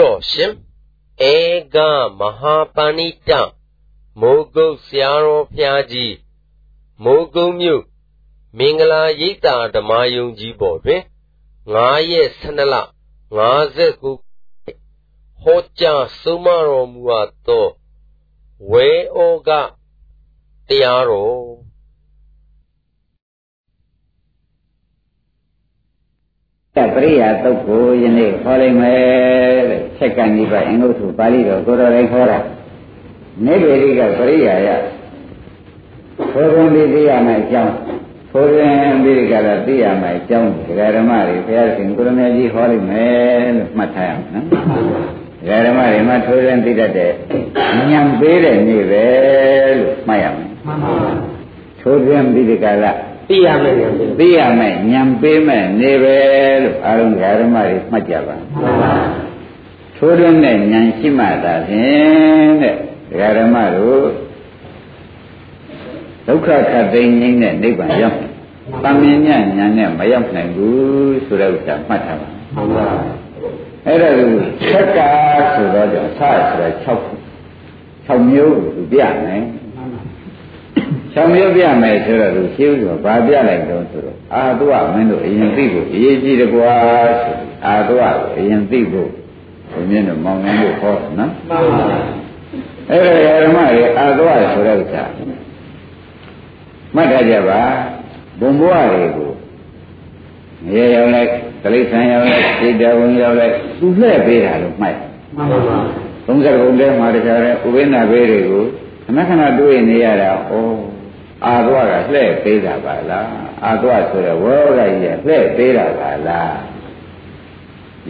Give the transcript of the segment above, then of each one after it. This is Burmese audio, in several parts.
တော်ရှင်ဧကမဟာပဏိတမိုးကုတ်ဆရာတော်ဖျားကြီးမိုးကုတ်မြို့မင်္ဂလာရိပ်သာဓမ္မယုံကြီးပေါ်တွင်9ရက်12လ59ဟောကြားဆုံးမတော်မူအပ်သောဝေဩကတရားတော် ပရိယာတုတ်ကိုယနေ့ခေါ်လိုက်မယ်တဲ့ဆက်ကဏိပအင်္ဂုတ္တပါဠိတော်ကိုတော်လေးခေါ်တာနေပေရိကပရိယာယသောဘုံဒီသိရမယ်အကြောင်းသောရင်ဒီကရသိရမယ်အကြောင်းဒကာဓမ္မတွေဘုရားရှင်ကိုရမေကြီးဟောလိုက်မယ်လို့မှတ်ထားရအောင်နော်ဒကာဓမ္မတွေမှာထိုးရင်သိတတ်တဲ့ညံပေးတဲ့နေ့ပဲလို့မှတ်ရမယ်မှန်ပါပါထိုးရင်ဒီကရ သိရမယ်ဉာဏ်ပေးသိရမယ်ဉာဏ်ပေးမယ်နေပဲလို့အားလုံးဓမ္မတွေမှတ်ကြပါထိုးတွင်းတဲ့ဉာဏ်ရှိမှသာဖြင့်တဲ့ဓမ္မတို့ဒုက္ခခတ်သိမ်းငိမ့်တဲ့နိဗ္ဗာန်ရောက်တမင်ညဉာဏ်နဲ့မရောက်နိုင်ဘူးဆိုတဲ့ဥစ္စာမှတ်ထားပါအဲ့ဒါကိုသက္ကာဆိုတော့ကြောင့်ဆဆိုတာ6 6မျိုးကိုပြနိုင် ဆောင်ရွက်ပြမယ်ဆိုတော့သူရှင်းဥစွာဗာပြလိုက်တော့ဆိုတော့အာတုဝမင်းတို့အရင်သိဖို့အရေးကြီးတကွာဆိုအာတုဝကိုအရင်သိဖို့ဘုရင်တို့မောင်နှံတို့ဟောနော်မှန်ပါပါအဲ့ဒါဓမ္မတွေအာတုဝဆိုတဲ့ဥစ္စာမှတ်ထားကြပါဘုံဘဝတွေကိုရေရောက်လိုက်ကလိษံရောက်လိုက်စိတ်တော်ဝင်ရောက်လိုက်သူလှည့်ပေးတာလို့မှတ်မှန်ပါပါ30ဘုံထဲမှာတခြားတဲ့ဥပိ္ပနာဘေးတွေကိုခဏခဏတွေ့နေရတာဩ အာသွားကလှဲ့သေးတာပါလားအာသွားဆိုတော့ဝေါကကြီးကလှဲ့သေးတာပါလား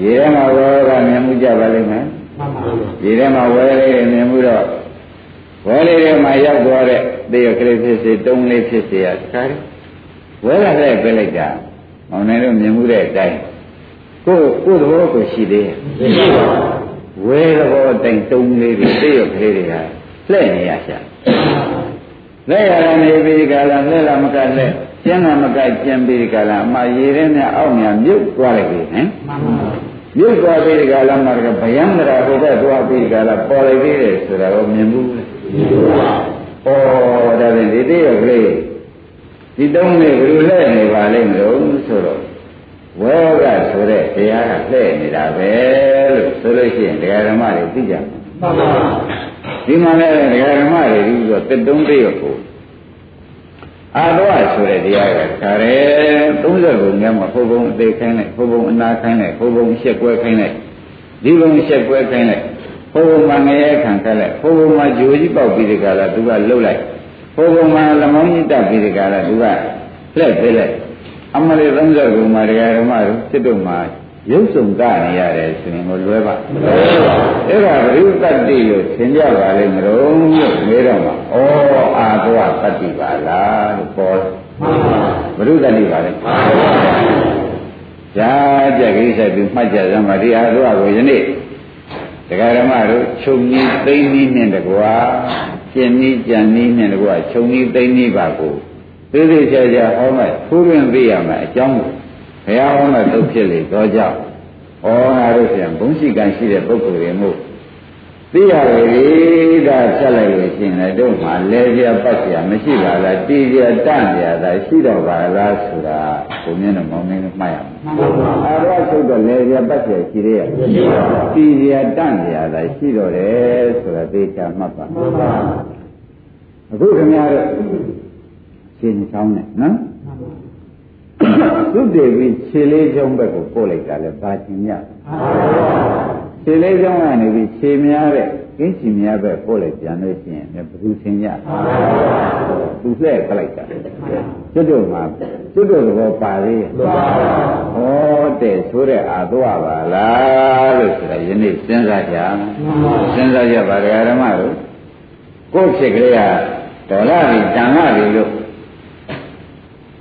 ရေထဲမှာဝေါကမြင်မှုကြပါလိမ့်မယ်ရေထဲမှာဝဲလေးမြင်မှုတော့ဝဲလေးထဲမှာရောက်သွားတဲ့သေရကလေးဖြစ်စေတုံးလေးဖြစ်စေရတခါဝဲကလှဲ့ပေးလိုက်တာမောင်နေတို့မြင်မှုတဲ့အတိုင်းကိုယ်ကိုယ်သဘောကိုရှိသေးရဲ့ရှိပါဘူးဝဲသဘောအတိုင်းတုံးလေးတွေသေရကလေးတွေကလှဲ့နေရရှာ လက်ရနေပြီးကြလားလက်လာမကလက်ကျင်းလာမကကျင်းပြီးကြလားအမရေထဲနဲ့အောက်များမြုပ်သွားလိုက်ပြီဟင်မြုပ်သွားပြီးကြလားမှာကဗျံဒရာဟိုဘက်သွားပြီးကြလားပေါ်လိုက်သေးတယ်ဆိုတာကိုမြင်ဘူးလေဩဒါဖြင့်ဒီတည်းရကလေးဒီတုံးလေးဘယ်လိုလဲနေပါလိမ့်မလို့ဆိုတော့ဝေကဆိုတဲ့တရားကလှည့်နေတာပဲလို့ဆိုလို့ရှိရင်တရားဓမ္မတွေသိကြမှာမှန်ပါ ဒီမှာလည်းဒကာဓမ္မတွေဒီဆိုတက်တုံးသေးရကိုအာတော့ဆိုတဲ့တရားကခါရဲ30ဘုံများမှာဘုံဘုံအသေးခိုင်းလိုက်ဘုံဘုံအနာခိုင်းလိုက်ဘုံဘုံရှက်ကွဲခိုင်းလိုက်ဒီဘုံရှက်ကွဲခိုင်းလိုက်ဘုံဘုံမှာငရဲခံခက်လိုက်ဘုံဘုံမှာဂျိုကြီးပေါက်ပြီးဒီကလာသူကလှုပ်လိုက်ဘုံဘုံမှာလမောင်းကြီးတက်ပြီးဒီကလာသူကလှက်ပေးလိုက်အမလေး30ဘုံမှာဒကာဓမ္မတို့စစ်တို့မှာ ရုပ်စုံကနေရတယ်ဆိုရင်ကိုလွဲပါမလွဲပါအဲ့ဒါဘိဓတတ္တိကိုသင်ကြပါလိမ့်မလို့လို့မေးတော့မှာဩအာသောတတ္တိပါလားလို့ပေါ်မှန်ပါဘိဓတတ္တိပါလေမှန်ပါဇာကြကိစ္စပြီးမှတ်ကြစမ်းပါဒီအာသောကိုယနေ့တရားဓမ္မတို့ချုပ်ကြီးသိမ့်ကြီးနဲ့တကွာကျင်ကြီးကြံကြီးနဲ့တကွာချုပ်ကြီးသိမ့်ကြီးပါကိုသိသိချာချာဟောမယ်ထိုးတွင်သိရမယ်အကြောင်းကို ဘုရားဟောတဲ့သုတ်ဖြစ်လေတော့ကြောင့်ဩငါတို့ပြန်ဘုံရှိကံရှိတဲ့ပုဂ္ဂိုလ်တွေမို့သိရလေဒါဆက်လိုက်လို့ရှင်လည်းတို့မှလဲပြပတ်ပြမရှိပါလားတည်ပြတန့်ပြတာရှိတော့ပါလားဆိုတာဘုံမျက်နှာမောင်းနေမှတ်ရမှာအာရဆုတ်တော့လဲပြပတ်ပြရှိသေးရဲ့မရှိပါဘူးတည်ပြတန့်ပြတာရှိတော့တယ်ဆိုတာသိချာမှတ်ပါအခုခင်ဗျားတို့ရှင်းချောင်းနဲ့နော် သုတေပြီးခြေလေးချောင်းဘက်ကိုပို့လိုက်တာလဲဘာချင်ရခြေလေးချောင်းကနေပြီးခြေများတဲ့ကင်းချီများဘက်ပို့လိုက်ပြန်လို့ရှိရင်ဘယ်သူသင်ရသူလှဲ့ခလိုက်တာကျွတ်တို့မှာကျွတ်တို့သဘောပါသေးရဲ့ဟောတဲ့ဆိုတဲ့အာသွားပါလားလို့ဆိုတာယနေ့စဉ်းစားကြစဉ်းစားကြပါဓမ္မတို့ကိုယ့်ဖြစ်ကလေးကဒေါ်လာပြီးတန်လာပြီလို့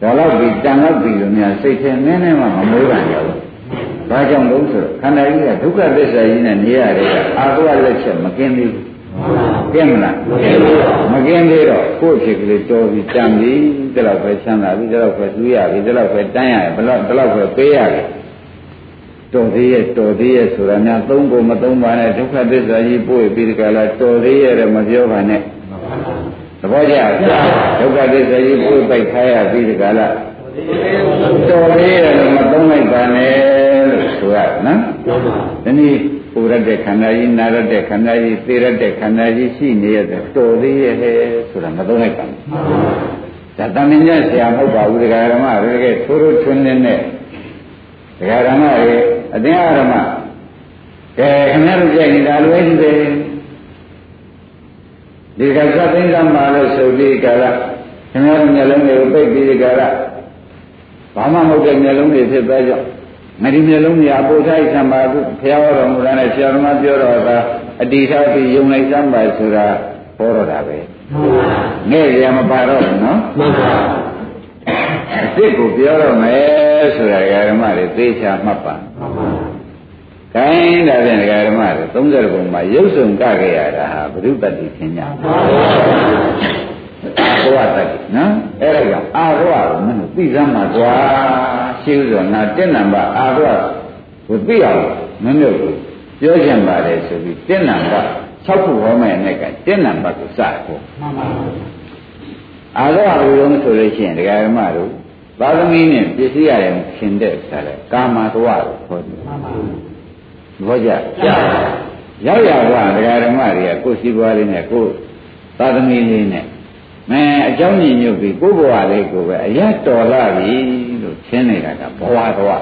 ဒါတော့ဒီတန်တော့ပြီလို့များစိတ်ထဲနည်းနည်းမှမမွေးပါနဲ့ဘူး။ဘာကြောင့်လို့ဆိုတော့ခန္ဓာကြီးကဒုက္ခသစ္စာကြီးနဲ့နေရတယ်အာဟုဝလက်ချက်မကင်းသေးဘူး။ကင်းမလား။မကင်းသေးတော့ကိုယ့်ဖြစ်ကလေးတော်ပြီးတန်ပြီးဒါတော့ပဲချမ်းသာပြီးဒါတော့ပဲသူရပြီးဒါတော့ပဲတန်းရတယ်ဘယ်တော့ဒါတော့ပဲပေးရတယ်။တော်သေးရဲ့တော်သေးရဲ့ဆိုတာများသုံးဖို့မသုံးပါနဲ့ဒုက္ခသစ္စာကြီးပို့ပြီးဒီကလာတော်သေးရဲ့တော့မပြောပါနဲ့ သဘောကျဒုက္ခသစ္စာကြီးပို့ပိုက်ခါရပြီးဒီကလာတော်သေးရဲ့တော့မသုံးလိုက်ပါနဲ့လို့ဆိုရနော်ဒီနည်းပူရတဲ့ခန္ဓာကြီးနာရတဲ့ခန္ဓာကြီးသိရတဲ့ခန္ဓာကြီးရှိနေရတဲ့တော်သေးရဲ့ဆိုတာမသုံးလိုက်ပါနဲ့ဒါတမင်ညဆရာမဟုတ်ပါဘူးဒကာဓမ္မတွေတကယ်ထိုးထိုးထွန်းနေတဲ့ဒကာဓမ္မတွေအတင်းအဓမ္မကဲခင်ဗျားတို့ကြိုက်နေတာလွယ်ကြည့်တယ် ဒီကသသိန်းသမ္မာလို့ဆိုပြီးကြလားခင်ဗျားတို့မျက်လုံးတွေကိုပိတ်ပြီးကြလားဘာမှမဟုတ်တဲ့မျက်လုံးတွေဖြစ်သွားကြငါဒီမျက်လုံးတွေအပိုထိုက်သံပါခုဘုရားဟောတော်မူတာနဲ့ဆရာတော်မပြောတော့တာအတိထားပြီးယုံလိုက်သံပါဆိုတာဟောတော့တာပဲငဲ့ရမပါတော့ဘူးနော်မှန်ပါအစ်စ်ကိုပြောတော့မယ်ဆိုတာဓမ္မတွေသေချာမှတ်ပါ မှန်ပါကိုင်းဒါဖြင့်ဓမ္မတွေ30ပုံမှာရုပ်စုံကခဲ့ရတာဟာဘုရုပတ္တိသင်ညာဘဝတတ်နော်အဲ့ဒါကြောင့်အာရဝကိုမင်းတို့သိစမ်းမှာကွာရှိဥစွာနာတက်နံပါအာရဝကိုသိအောင်မင်းတို့ကိုပြောချင်ပါတယ်ဆိုပြီးတက်နံပါ6ခုဟောမယ်နဲ့ကတက်နံပါကိုစဖို့မှန်ပါအာရဝကိုလုံးဆိုလို့ရှိရင်ဒကာဓမ္မတို့သာသမီနဲ့ပြည့်စည်ရတယ်ခင်တဲ့ဆက်လဲကာမသဝကိုခေါ်တယ်မှန်ပါဘော သဘောကျရောက်ရပါဒကာဓမ္မတွေကကိုယ်စီပွားလေးနဲ့ကိုယ်သာသမီလေးနဲ့မင်းအเจ้าညီညွတ်ပြီးကိုယ်ဘဝလေးကိုပဲအရတော်လာပြီလို့ရှင်းနေတာကဘဝတော်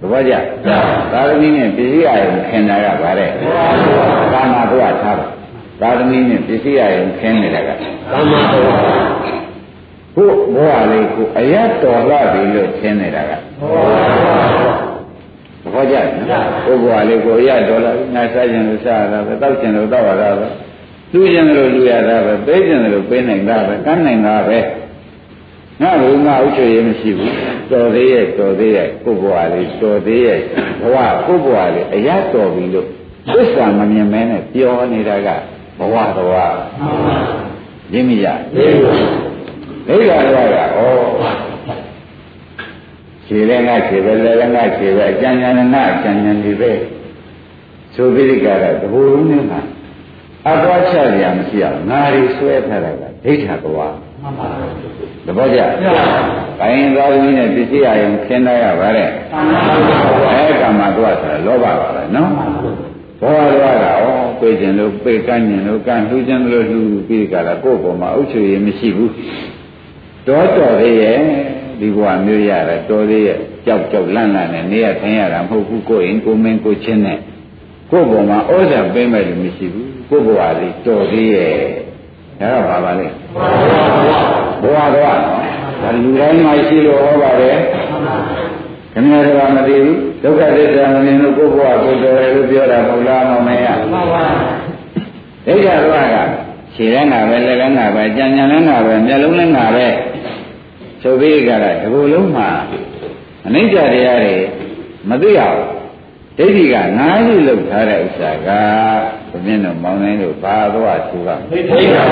သဘောကျသာသမီနဲ့ပစ္စည်းအရင်ခင်တာကဗါတဲ့ကာမဘဝထားတာသာသမီနဲ့ပစ္စည်းအရင်ခင်နေတာကကာမဘဝကိုယ်ဘဝလေးကိုအရတော်လာပြီလို့ရှင်းနေတာကဘဝ ဘောကျနော်ကိုဘဝလေးကိုအရတော်လာငါစားခြင်းလို့စားရတာပဲတောက်ခြင်းလို့တောက်ရတာပဲလူကျင်လို့လူရတာပဲပေးကျင်လို့ပေးနိုင်တာပဲကမ်းနိုင်တာပဲငါ့ဘုံငါဥချွေရမရှိဘူးတော်သေးရဲ့တော်သေးရဲ့ကိုယ့်ဘဝလေးတော်သေးရဲ့ဘဝကိုယ့်ဘဝလေးအရတော်ပြီလို့သစ္စာမမြင်မဲနဲ့ပြောနေတာကဘဝတော်ရင်းမိရဒိဋ္ဌာတော်ကဩ ခြေလည်းငါခြေပဲလည်းငါခြေပဲအကျဉ်းဉာဏ်နဲ့ငါအကျဉ်းဉာဏ်ဒီပဲဆိုပြီးကြတာတဘူလုံးနဲ့မှာအသွားချရမရှိအောင်ငါရီဆွဲထားတာကဒိဋ္ဌာတော်မှန်ပါသဘောကျ။ကိုင်းသားသမီးနဲ့ပစ္စည်းအရင်ခင်းလိုက်ရပါတဲ့။အဲကမ္မတော့ဆိုတာလောဘပါပဲနော်။ဘောရတော့ကဩပြေးခြင်းလို့ပြေးကန်းခြင်းလို့ကန်းလှူခြင်းလို့လှူပြီးကြတာကိုယ့်ပေါ်မှာအုပ်ချုပ်ရမရှိဘူး။တော်တော်လေးရဲ့ ဒီဘဝမျိုးရတာတော်သေးရဲ့ကြောက်ကြောက်လန့်လန့်နဲ့နေရထိုင်ရတာမဟုတ်ဘူးကိုယ်ရင်ကိုမင်းကိုချင်းနဲ့ကိုယ့်ပေါ်မှာဩဇာပေးမဲ့လို့မရှိဘူးကိုယ့်ဘဝလေးတော်သေးရဲ့ဒါတော့ပါပါလေဘဝတော့ဒါလူတိုင်းမှာရှိလို့ဟောပါတယ်ခင်ဗျားတို့ကမသိဘူးဒုက္ခသစ္စာမမြင်လို့ကိုယ့်ဘဝကိုယ်တော်တယ်လို့ပြောတာမဟုတ်လားမမရမှန်ပါဒိဋ္ဌာတော့ကခြေလန်းကပဲလက်လန်းကပဲကြံကြံလန်းကပဲမျက်လုံးလန်းကပဲ ဆိုပြီးကြတာဒီလိုလုံးမှာအနိစ္စတရားတွေမသိအောင်ဒိဋ္ဌိကငါးခုလောက်ထားတဲ့ဥစ္စာကဘုရင်တို့မောင်းနိုင်လို့ဘာသွားသူကဒိဋ္ဌိပါ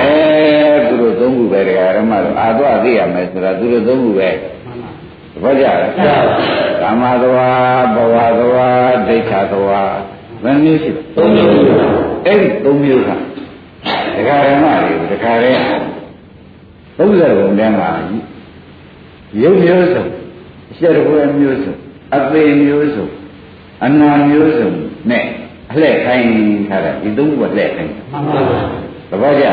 အဲသူတို့သုံးခုပဲတရားဓမ္မတို့အာသွားသိရမယ်ဆိုတာသူတို့သုံးခုပဲသဘောကျလားကာမသွားဘဝသွားဒိဋ္ဌသွားဘယ်မျိုးရှိလဲသုံးမျိုးအဲ့ဒီသုံးမျိုးကတရားဓမ္မတွေတရားရဲ သုံးဆယ်ဘုံတန်းမှာရုပ်မျိုးစုံအရှက်တကွယ်မျိုးစုံအသေးမျိုးစုံအနာမျိုးစုံနဲ့အလှဲ့ခိုင်းထားတာဒီသုံးခုကလှဲ့ခိုင်းမှန်ပါပါသဘောကျ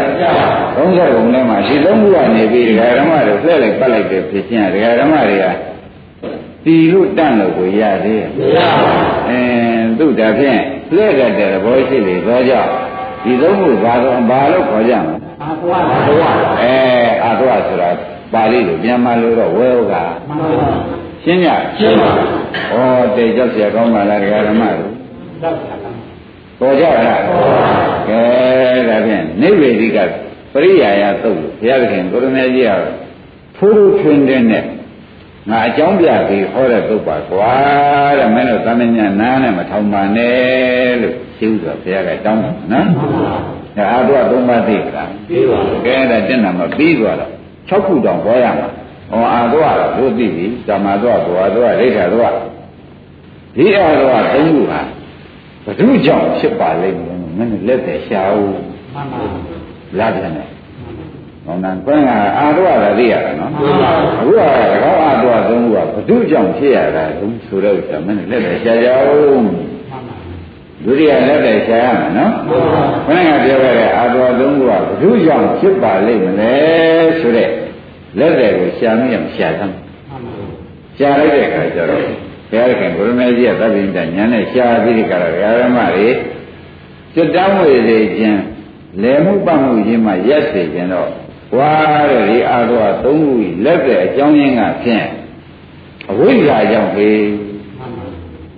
သုံးဆက်ပုံထဲမှာဒီသုံးခုကနေပြီးဒကာဓမ္မတွေလှဲ့လိုက်ပတ်လိုက်တယ်ဖြစ်ချင်းဒကာဓမ္မတွေကတီလို့တန့်လို့ကိုရသေးရဲ့မရပါဘူးအင်းသူ့ဒါဖြင့်လှဲ့တဲ့သဘောရှိလေသောကြောင့်ဒီသုံးခုဘာတော့ဘာလို့ခေါ်ကြမလဲအာသဝအာသဝအဲ တွဆိုတာပါဠိလိုမြန်မာလိုတော့ဝဲဥကရှင်းရရှင်းပါဩတိတ်ကြောက်เสียကောင်းပါလားဓမ္မတို့ပေါ်ကြလားကဲဒါဖြင့်နိဗ္ဗေဒိကပရိယာယသုတ်ဘုရားသခင်ကိုရမေကြီးကဖိုးဖိုးထွန်းတဲ့နဲ့ငါအကြောင်းပြပြီးဟောတဲ့သုတ်ပါကွာတဲ့မင်းတို့သမဉ္ဇဏနားနဲ့မထောင်ပါနဲ့လို့ရှိဥစွာဘုရားကတောင်းတာနော် ဒါအားတော့သုံးပါးသိလားပြီးပါဘူးကဲဒါတက်နာမပြီးသွားတော့6ခုတောင်ဟောရမှာဟောအာတော့တို့သိပြီကာမတော့ဘောတော့ဒိဋ္ဌတော့ဒီအာရောသုံးခုဟာဘု து ကြောင့်ဖြစ်ပါလိမ့်မယ်မင်းလက်သက်ရှာဦးမှန်ပါလာပြန်တယ်ဟောနာကွန်းကအာရောရသိရတာနော်အခုကကောအာရောသုံးခုကဘု து ကြောင့်ဖြစ်ရတာဘုဆိုတော့ဆိုမင်းလက်သက်ရှာကြဦး ဒုတိယလက်သက်ရှာရမယ်နော်ခဏကပြောခဲ့တဲ့အာရောသုံးခုကဘု து ကြောင့်ဖြစ်ပါလိမ့်မလဲဆိုတဲ့လက်သက်ကိုရှာမိရင်ရှာသမ်းရှာလိုက်တဲ့အခါကျတော့ဘုရားခင်ဘုရမေကြီးကသဗ္ဗညတညာနဲ့ရှားပြီးဒီကရဘုရားဓမ္မတွေစိတ်တမ်းဝေစေခြင်းလဲမှုပတ်မှုခြင်းမှရက်စေခြင်းတော့ဝါတဲ့ဒီအာရောသုံးခုလက်တဲ့အကြောင်းရင်းကဖြင့်အဝိဇ္ဇာကြောင့်ပဲ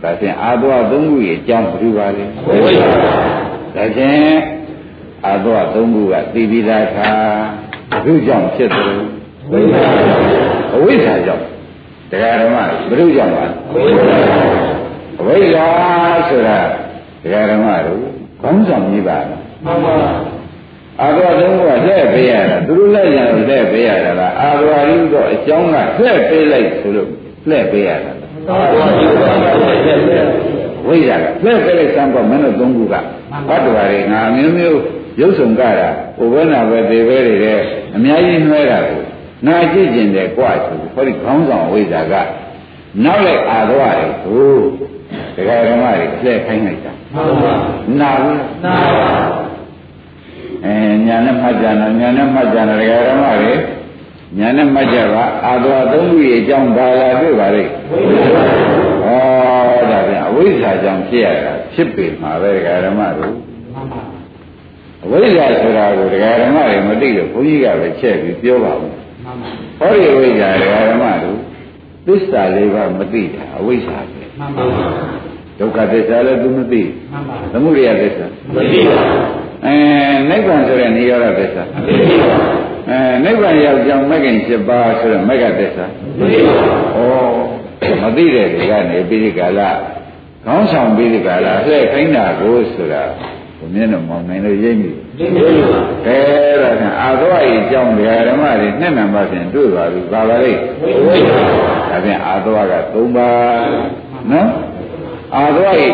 ဒါဖြင့်အာရောသုံးခုရဲ့အကြောင်းဘယ်လိုပါလဲအဝိဇ္ဇာဒါဖြင့်အာရောသုံးခုကသိပြီးသားခါဘုကြောင့်ဖြစ်တယ်ဝိဇ္ဇာအဝိဇ္ဇာကြောင့်တရားဓမ္မဘုရုကြောင့်ပါအဝိဇ္ဇာဆိုတာတရားဓမ္မတို့ခေါင်းဆောင်ကြီးပါမှန်ပါအာရဝသုံးခုကလှည့်ပေးရတာသူတို့လက်ရလှည့်ပေးရတာလားအာရဝရင်းတော့အကြောင်းကလှည့်ပေးလိုက်ဆိုလို့လှည့်ပေးရတာ ဝိဇ္ဇာကလှည့်ပေးလိုက်စမ်းပေါ့မင်းတို့သုံးခုကဘတ်တော်ရီငါမျိုးမျိုးရုပ်ဆောင်ကြတာဘုဘနာပဲသေပဲတွေတဲ့အများကြီးနှွဲတာကိုနာကြည့်ကျင်တယ်ကြွဆိုဟောဒီခေါင်းဆောင်ဝိဇ္ဇာကနောက်လိုက်အာရဝရီကိုတရားဓမ္မတွေလှည့်ခိုင်းလိုက်တာမှန်ပါနာဘူးနာပါအဲညာနဲ့မှတ်ကြနော်ညာနဲ့မှတ်ကြနော်တရားဓမ္မတွေ ညာနဲ့မှတ်ကြပါအာသောသုံးခုရဲ့အကြောင်းဘာလာတွေ့ပါလိမ့်ဟောဒါပြန်အဝိဇ္ဇာကြောင့်ဖြစ်ရတာဖြစ်ပေမှာပဲတရားဓမ္မတို့အဝိဇ္ဇာဆိုတာကိုတရားဓမ္မတွေမသိလို့ဘုန်းကြီးကပဲချက်ပြီးပြောပါဦးဟောဒီအဝိဇ္ဇာတရားဓမ္မတို့သစ္စာလေးပါမသိတာအဝိဇ္ဇာပဲမှန်ပါပါဒုက္ခသစ္စာလည်းသူမသိမှန်ပါသမုဒယသစ္စာမသိပါဘူးအဲနိဗ္ဗာန်ဆိုတဲ့နိရောဓသစ္စာမသိပါဘူး အဲနိဗ္ဗာန်ရောက်ကြောင်းမဂ္ဂင်7ပါးဆိုတဲ့မဂ္ဂသစ္စာမသိပါဘူးဩမသိတဲ့တွေကနေပြီးဒီကာလခေါင်းဆောင်ပြီးဒီကာလလှည့်ခိုင်းတာကိုဆိုတာဘုမျက်နှာမောင်နိုင်လို့ရိပ်မိရိပ်မိပါအဲဒါကအာသောအကြီးကြောင်းဓမ္မတွေနှစ်နံပါတ်ဖြင့်တွေ့ပါပြီပါပါလိမ့်ဒါဖြင့်အာသောက3ပါးနော်အာသောဤ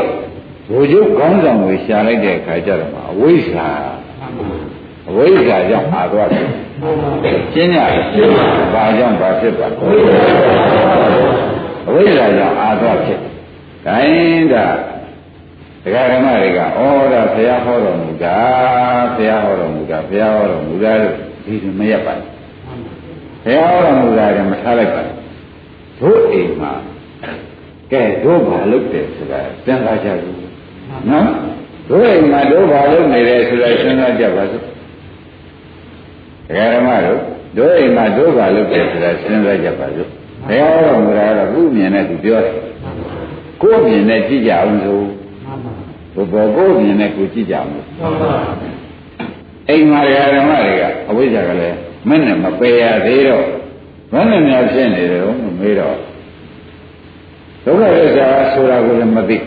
ဘိုလ်ချုပ်ခေါင်းဆောင်ကိုရှာလိုက်တဲ့အခါကျတော့အဝိဇ္ဇာအဝိဇ္ဇာကြောင့်အာသောဖြစ် ရှင်းရတယ်ဘာကြောင့်ဘာဖြစ်ပါအဝိဇ္ဇာကြောင့်အာသောဖြစ်ဒါရင်ဒါတရားဓမ္မတွေကဩဒါဘုရားဟောတော်မူတာဘုရားဟောတော်မူတာဘုရားဟောတော်မူတာလို့ဒီလိုမရက်ပါဘူးဘုရားဟောတော်မူတာကမထားလိုက်ပါဘူးတို့အိမ်မှာကဲတို့ဘာလုပ်တယ်ဆိုတာစဉ်းစားကြဘူးနော်တို့အိမ်မှာတို့ဘာလုပ်နေတယ်ဆိုတာစဉ်းစားကြပါစို့ တရားဓမ္မတို့တို့အိမ်မှာတို့ဘာလုပ်တယ်ဆိုတာစဉ်းစားကြပါစို့ဘုရားဟောတော်မူတာကတော့ခုမြင်နဲ့သူပြောတယ်ကိုယ်မြင်နဲ့ကြည့်ကြအောင်ဆိုဘုဘောကိုယ်မြင်နဲ့ကိုကြည့်ကြအောင်အိမ်မှာဓမ္မတွေကအဝိဇ္ဇာကလည်းမနဲ့မပယ်ရသေးတော့ဘယ်နဲ့များဖြစ်နေတယ်လို့မေးတော့ဒုက္ခသစ္စာဆိုတာကိုလည်းမသိ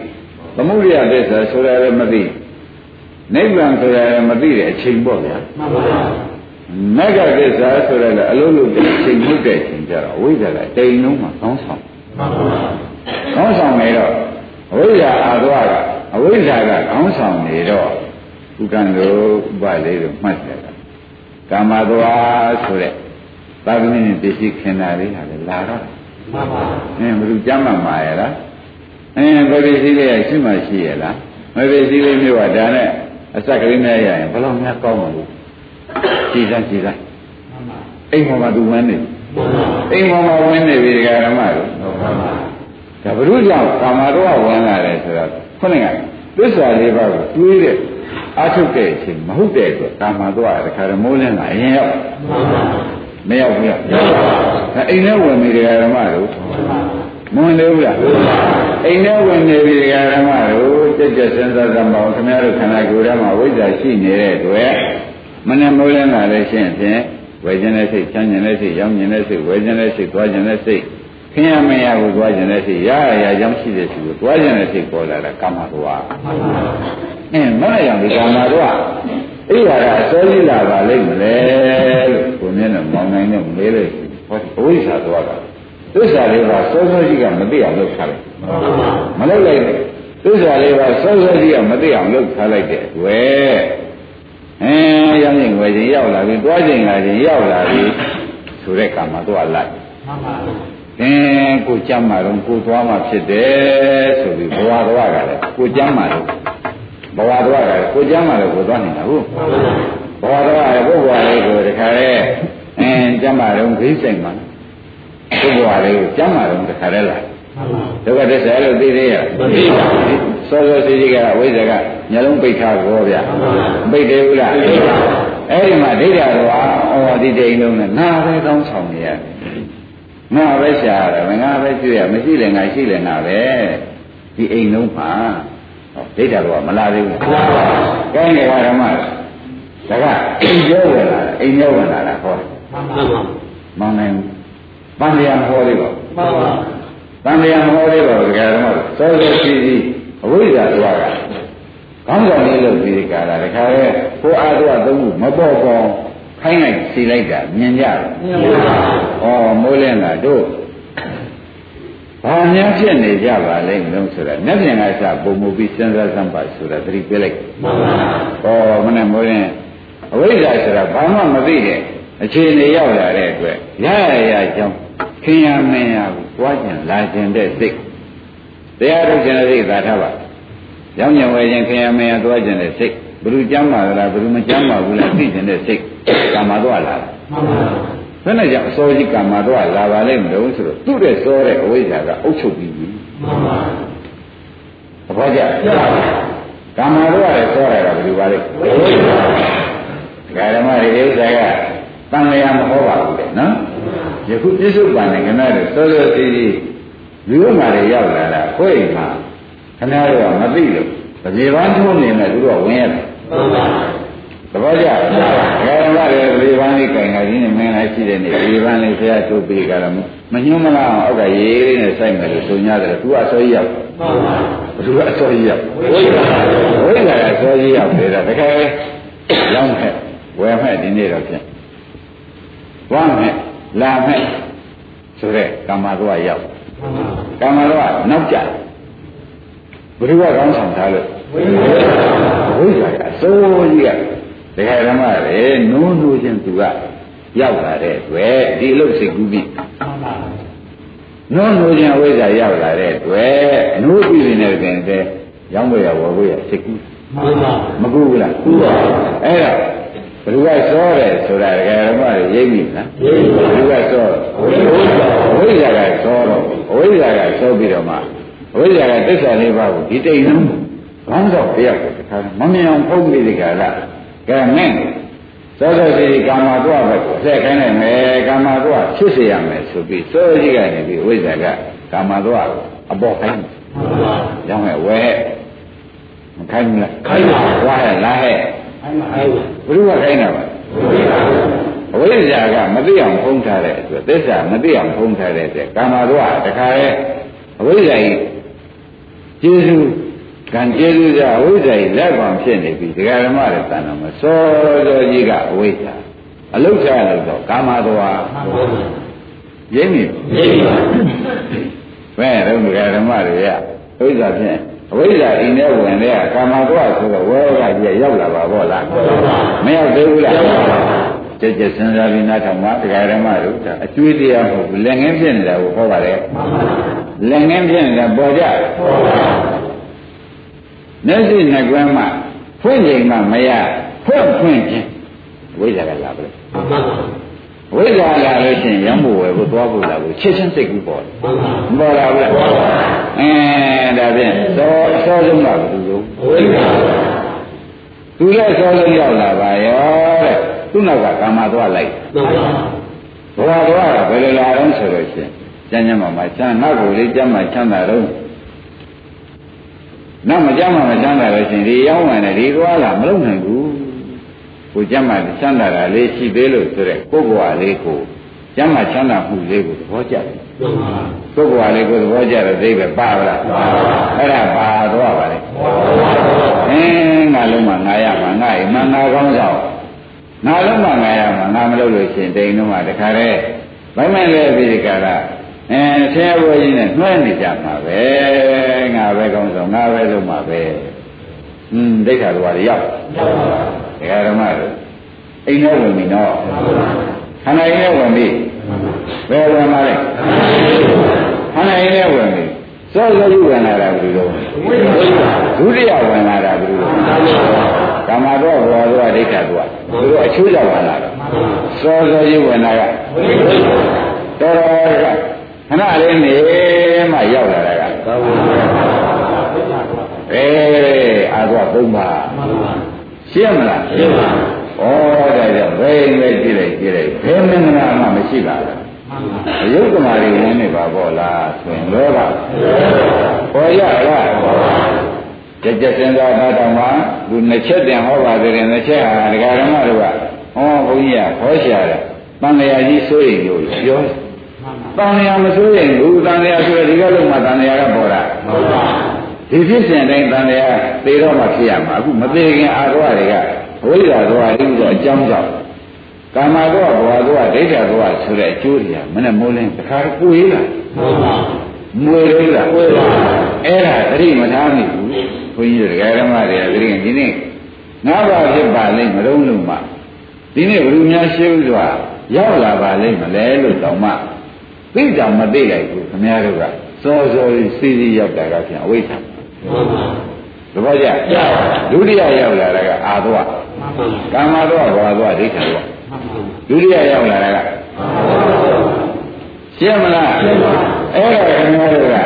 သမုဒယသစ္စာဆိုတာလည်းမသိနိဗ္ဗာန်ဆိုတာလည်းမသိတဲ့အချိန်ပေါ့ဗျာမှန်ပါပါ မဂ္ဂသစ္စာဆိုတာလည်းအလုံးလုံးတဲ့အချိန်မှုတဲ့အချိန်ကြတော့အဝိဇ္ဇာကတိမ်လုံးမှာကောင်းဆောင်မှန်ပါပါကောင်းဆောင်နေတော့အဝိဇ္ဇာအာသွားကအဝိဇ္ဇာကကောင်းဆောင်နေတော့ဥက္ကံတို့ဥပလေးတို့မှတ်တယ်ကာမသွားဆိုတဲ့သာသမီနဲ့ပစ္စည်းခင်တာလေးဟာလည်းလာတော့မှန်ပါအင်းဘယ်သူကြမ်းမှမှာရလားအင်းဘယ်ပစ္စည်းလေးရရှိမှရှိရလားမပစ္စည်းလေးမျိုးကဒါနဲ့အစက်ကလေးနဲ့ရရင်ဘယ်လောက်များကောင်းမှာလို့ ကြည်စားကြည်စားမှန်ပါအိမ်ပေါ်မှာသူဝင်နေအိမ်ပေါ်မှာဝင်နေပြီဒကာရမတို့မှန်ပါဒါဘုရုကြောင့်ကာမတော့ဝင်လာတယ်ဆိုတော့ခုနကသစ္စာလေးပါးကိုတွေးတဲ့အာထုတ်တဲ့အချိန်မဟုတ်တဲ့အတွက်ကာမတော့တခါရမိုးလင်းလာအရင်ရောက်မှန်ပါမရောက်ဘူးလားရောက်ပါဘူးအိမ်ထဲဝင်နေတယ်ဓမ္မတို့မဝင်သေးဘူးလားအိမ်ထဲဝင်နေပြီဓမ္မတို့ကြက်ကြက်စဉ်းစားသမောခင်ဗျားတို့ခန္ဓာကိုယ်ထဲမှာဝိဇ္ဇာရှိနေတဲ့အတွက် မနဲ့မိုးလင်းလာလို့ရှိရင်ဖြင့်ဝယ်ခြင်းတဲ့စိတ်ချမ်းခြင်းတဲ့စိတ်ရောင်းခြင်းတဲ့စိတ်ဝယ်ခြင်းတဲ့စိတ်သွားခြင်းတဲ့စိတ်ခင်ရမရကိုသွားခြင်းတဲ့စိတ်ရရရကြောင်းရှိတဲ့စိတ်ကိုသွားခြင်းတဲ့စိတ်ပေါ်လာတာကာမတော်အင်းမရရဒီကာမတော်အဲ့ဒါကအစောကြီးလာပါလိမ့်မလဲလို့ကိုမျက်နှာမောင်းနိုင်နဲ့မေးလိုက်ဟောအဝိဇ္ဇာသွားတာသစ္စာလေးပါစောစောကြီးကမသိအောင်လုပ်ထားလိုက်မလုပ်လိုက်သစ္စာလေးပါစောစောကြီးကမသိအောင်လုပ်ထားလိုက်တဲ့ဝဲ အဲရောက်ရင်ဝယ်ခြင်းရောက်လာပြီတွားခြင်းလာခြင်းရောက်လာပြီဆိုတဲ့ကံမှာတော့လိုက်မှန်ပါအင်းကိုကြမ်းမှာတော့ကိုသွားမှာဖြစ်တယ်ဆိုပြီးဘဝတော်ကလည်းကိုကြမ်းမှာတော့ဘဝတော်ကလည်းကိုကြမ်းမှာလည်းကိုသွားနေတာဟုတ်ဘဝတော်ကလည်းကိုဘဝလေးကိုတခါလေအင်းကြမ်းမှာတော့ဂိစိတ်မှာကိုဘဝလေးကိုကြမ်းမှာတော့တခါလေလာဒုက္ခသစ္စာလို့သိသေးရမသိပါဘူးစောစောစီစီကအဝိဇ္ဇာက ညလုံးပိတ်ထားကြောဗျာပိတ်တယ်ဘူးလားပိတ်ပါအဲ့ဒီမှာဒိဋ္ဌာတော်ဟာဩဒီတိန်လုံးနဲ့ငါပဲကောင်းဆောင်နေရတယ်ငါပဲရှာရတယ်ငါပဲကျွေးရမရှိလည်းငါရှိလည်းငါပဲဒီအိမ်လုံးမှာဒိဋ္ဌာတော်ကမလာသေးဘူးကဲနေပါဓမ္မဒါကအိမ်ကျော်ဝင်လာအိမ်ကျော်ဝင်လာတာဟောမှန်ပါမှန်နိုင်ပန်းတရားဟောလေးပါမှန်ပါတန်တရားမဟောသေးပါဘူးဒကာဓမ္မစောစောစီစီအဝိဇ္ဇာသွားတာ ကောင်းဆောင်လေးလို့ဒီကာလာတခါရဲကိုအားတော့သုံးခုမပေါ်ပေါ်ခိုင်းလိုက်စီလိုက်တာမြင်ကြတယ်မြင်ပါဘူးဩမိုးလင်းလာတို့ဘာများဖြစ်နေကြပါလဲမလို့ဆိုတာမျက်ပြင်ကစပုံမူပြီးစဉ်းစားစမ်းပါဆိုတာသတိပေးလိုက်မှန်ပါဩမနဲ့မိုးလင်းအဝိဇ္ဇာဆိုတာဘာမှမသိတဲ့အခြေအနေရောက်လာတဲ့အတွက်ရရရအကြောင်းခင်ရမင်းရကိုပွားကျင်လာကျင်တဲ့စိတ်တရားထုတ်ခြင်းတဲ့စိတ်သာထားပါ ရောင်းညံဝယ်ခြင်းခင်ရမင်းရသွားကျင်တဲ့စိတ်ဘယ်လိုကြမ်းပါလားဘယ်လိုမကြမ်းပါဘူးလားသိကျင်တဲ့စိတ်ကာမတော့လာမှန်ပါဘယ်နဲ့ကြောင့်အစောကြီးကာမတော့လာပါလိမ့်မလို့ဆိုတော့သူ့တဲ့စောတဲ့အဝိဇ္ဇာကအုပ်ချုပ်ပြီးပြီမှန်ပါသဘောကျကာမတော့လည်းစောရတာဘယ်လိုပါလဲဝိဇ္ဇာဓမ္မတွေဥစ္စာကတန်လျာမဟောပါဘူးလေနော်ယခုပြစ္ဆုတ်ပန်နဲ့ခဏတော့စောစောစီးစီးလူ့မှာတွေရောက်လာတာကိုယ့်အိမ်မှာ ခဏတော့မသိလို့ပြေပန်းထုံးနေမဲ့သူတို့ကဝင်ရတယ်မှန်ပါသဘောကျလား။ဒါကလည်းပြေပန်းလေးကင်လာခြင်းနဲ့မင်းလည်းရှိတဲ့နေ့ပြေပန်းလေးဆရာတို့ပြေကြတော့မညှိုးမလားအောက်ကရေးလေးနဲ့စိုက်မယ်လို့ဆိုညာတယ်သူကအစောကြီးရောက်မှန်ပါဘသူကအစောကြီးရောက်ဝိဇ္ဇာဝိဇ္ဇာကအစောကြီးရောက်နေတာတကယ်ရောက်မဲ့ဝယ်မဲ့ဒီနေ့တော့ဖြင့်ဝမ်းမဲ့လာမဲ့ဆိုတဲ့ကာမတော့ရောက်ကာမတော့နောက်ကြ ဘုရားကောင်းဆောင်ထားလို့ဝိဇ္ဇာဝိဇ္ဇာကအစိုးကြီးကတကယ်ဓမ္မလေနိုးနိုးချင်းသူကရောက်လာတဲ့အတွက်ဒီအလုပ်စိတ်ကူးပြီးနိုးနိုးချင်းဝိဇ္ဇာရောက်လာတဲ့အတွက်နိုးပြီးနေတဲ့ပြင်တဲ့ရောင်းဝယ်ရဝယ်ဝယ်ရစိတ်ကူးမှန်ပါမကူဘူးလားကူပါအဲ့ဒါဘယ်သူကစောတယ်ဆိုတာဒကာရမတွေရိပ်ပြီလားရိပ်ပါဘယ်သူကစောဝိဇ္ဇာဝိဇ္ဇာကစောတော့ဝိဇ္ဇာကစောပြီးတော့မှ ဝိဇ္ဇာကသစ္စာလေးပါးကိုဒီတိတ်လုံးခေါင်းဆောင်တယောက်ကိုတခါမမြင်အောင်ဖုံးပြီးဒီကလာကဲမင်းသောသောစီကာမတော့ပဲကိုဆက်ခိုင်းနိုင်မယ်ကာမတော့ဖြစ်စေရမယ်ဆိုပြီးစောကြီးကနေပြီးဝိဇ္ဇာကကာမတော့အပေါ်ခိုင်းတယ်ကျောင်းရဲ့ဝဲမခိုင်းဘူးလားခိုင်းပါဝါရဲ့လားဟဲ့ခိုင်းပါဘယ်လိုကခိုင်းတာပါအဝိဇ္ဇာကမသိအောင်ဖုံးထားတဲ့အတွက်သစ္စာမသိအောင်ဖုံးထားတဲ့အတွက်ကာမတော့တခါရဲ့အဝိဇ္ဇာကြီး ကျေစုကံကျေစုကြအဝိဇ္ဇာကြီးလက်ကောင်ဖြစ်နေပြီဒကာဓမ္မတွေတန်တော်မှာစောစောကြီးကအဝိဇ္ဇာအလုချရလို့တော့ကာမသွားရင်းနေရင်းပါဘယ်တော့ဒကာဓမ္မတွေရဝိဇ္ဇာဖြင့်အဝိဇ္ဇာအိမ်ထဲဝင်တဲ့ကာမသွားဆိုတော့ဝေကကြီးရောက်လာပါဘောလားမရောက်သေးဘူးလား ကြက်ကြက်စဉ်းစားပြီးနားထောင်မှာတရားဓမ္မတို့ဒါအကျွေးတရားမဟုတ်ဘူးလက်ငင်းဖြစ်နေတာကိုဟောပါတယ်လက်ငင်းဖြစ်နေတာပေါ်ကြမျက်စိနှစ်ကွမ်းမှဖွင့်ချိန်မှမရဖွင့်ဖွင့်ခြင်းဝိဇ္ဇာကလာပါလေဝိဇ္ဇာလာလို့ရှိရင်ရမ်းဖို့ဝယ်ဖို့သွားဖို့လာဖို့ချက်ချင်းစိတ်ကူးပေါ်တယ်မပေါ်လာဘူးလားအဲဒါဖြင့်သောအစောဆုံးကဘယ်လိုလဲဝိဇ္ဇာသူလည်းစောဆုံးရောက်လာပါရောတဲ့ သူ့နောက်ကကာမသွားလိုက်မှန်ပါဘဝသွားတာဘယ်လိုလာတော့ဆိုလို့ရှိရင်ကျမ်းကျမ်းမှာမှချမ်းနောက်ကိုလေးကျမ်းမှာချမ်းသာတော့နောက်မကြမ်းမှမချမ်းသာလို့ရှိရင်ဒီရောက်မှလည်းဒီသွားလာမလုပ်နိုင်ဘူးကိုကျမ်းမှာချမ်းသာတာလေးရှိသေးလို့ဆိုတဲ့ကိုယ်ဘဝလေးကိုကျမ်းမှာချမ်းသာမှုလေးကိုသဘောကျတယ်မှန်ပါပုဂ္ဂိုလ်လေးကိုသဘောကျတဲ့သိပဲပါလားအဲ့ဒါပါတော့ပါလေအင်းငါလုံးမှငါရမှာငါ့အိမ်မှာငါကောင်းဆောင် ငါလုံးမငါရမှာငါမလုပ်လို့ရှိရင်တိမ်တော့မှတခါတည်းဘိုင်းမဲ့လဲပြီးဒီကရအဲဆရာဘုရားကြီးနဲ့နှွှဲနေကြမှာပဲငါပဲကောင်းဆုံးငါပဲလုပ်မှာပဲอืมဒိဋ္ဌာတော်ရရောက်ဒကာဓမ္မတို့အိမ်ထဲဝင်ပြီနော်ခန္ဓာရင်းထဲဝင်ပြီဘယ်ဝင်ပါလဲခန္ဓာရင်းထဲဝင်ပြီစောစောကြီးဝင်လာတာဘယ်လိုလဲဒုတိယဝင်လာတာဘယ်လိုလဲ ကာမတော့ဘောတော့ဒိဋ္ဌာတော်သူတို့အချိုးကြောင့်ဝင်လာတာစောစောယူဝင်လာကတော်တော်ကခဏလေးနေမှရောက်လာတာကအေးအာသောသုံးပါရှင်းမလားရှင်းပါဩဒါကြောင့်ဘယ်နဲ့ကြည့်လိုက်ကြည့်လိုက်ဘယ်မင်္ဂလာမှမရှိပါဘူးအယုတ်ကမာတွေဝင်နေပါပေါ့လားဆိုရင်လောကပေါ်ရလား ကြက်ကြက်စင်စားတာတောင်မှသူနှစ်ချက်တင်ဟောပါသေးတယ်နှစ်ချက်ဟာဒကာဓမ္မတို့ကဟောဘုန်းကြီးကဟောရှာတယ်တန်လျာကြီးစိုးရိမ်လို့ပြောတန်လျာမစိုးရိမ်ဘူးတန်လျာဆိုရဒီကလုံးမှာတန်လျာကပေါ်တာဟုတ်ပါဒီဖြစ်စဉ်တိုင်းတန်လျာသေတော့မှဖြစ်ရမှာအခုမသေးခင်အာရောတွေကဝိဇ္ဇာတော့အင်းတော့အကြောင်းကြောင့်ကာမတော့ဘဝတော့ဒိဋ္ဌတော့ဆိုတဲ့အကျိုးတွေကမနဲ့မိုးလင်းတခါကိုယ်လာဟုတ်ပါမွေလို့လားကိုယ်ပါအဲ့ဒါသတိမထားမိဘူး ဘုန်းကြီးတို့ဓမ္မတွေကသတိဒီနေ့ငါးပါးဖြစ်ပါလိမ့်မလုံးလုံးမှဒီနေ့ဘုရားရှိဥစွာရောက်လာပါလိမ့်မလဲလို့တောင်မှသိတောင်မသိလိုက်ဘူးခင်ဗျားတို့ကစောစောစီစီရောက်တာကပြန်အဝိဇ္ဇာဟုတ်ပါသဘောကျဒုတိယရောက်လာတာကအာသဝကာမသောဘာသောဒိဋ္ဌသောဒုတိယရောက်လာတာကရှင်းမလားရှင်းပါအဲ့ဒါခင်ဗျားတို့က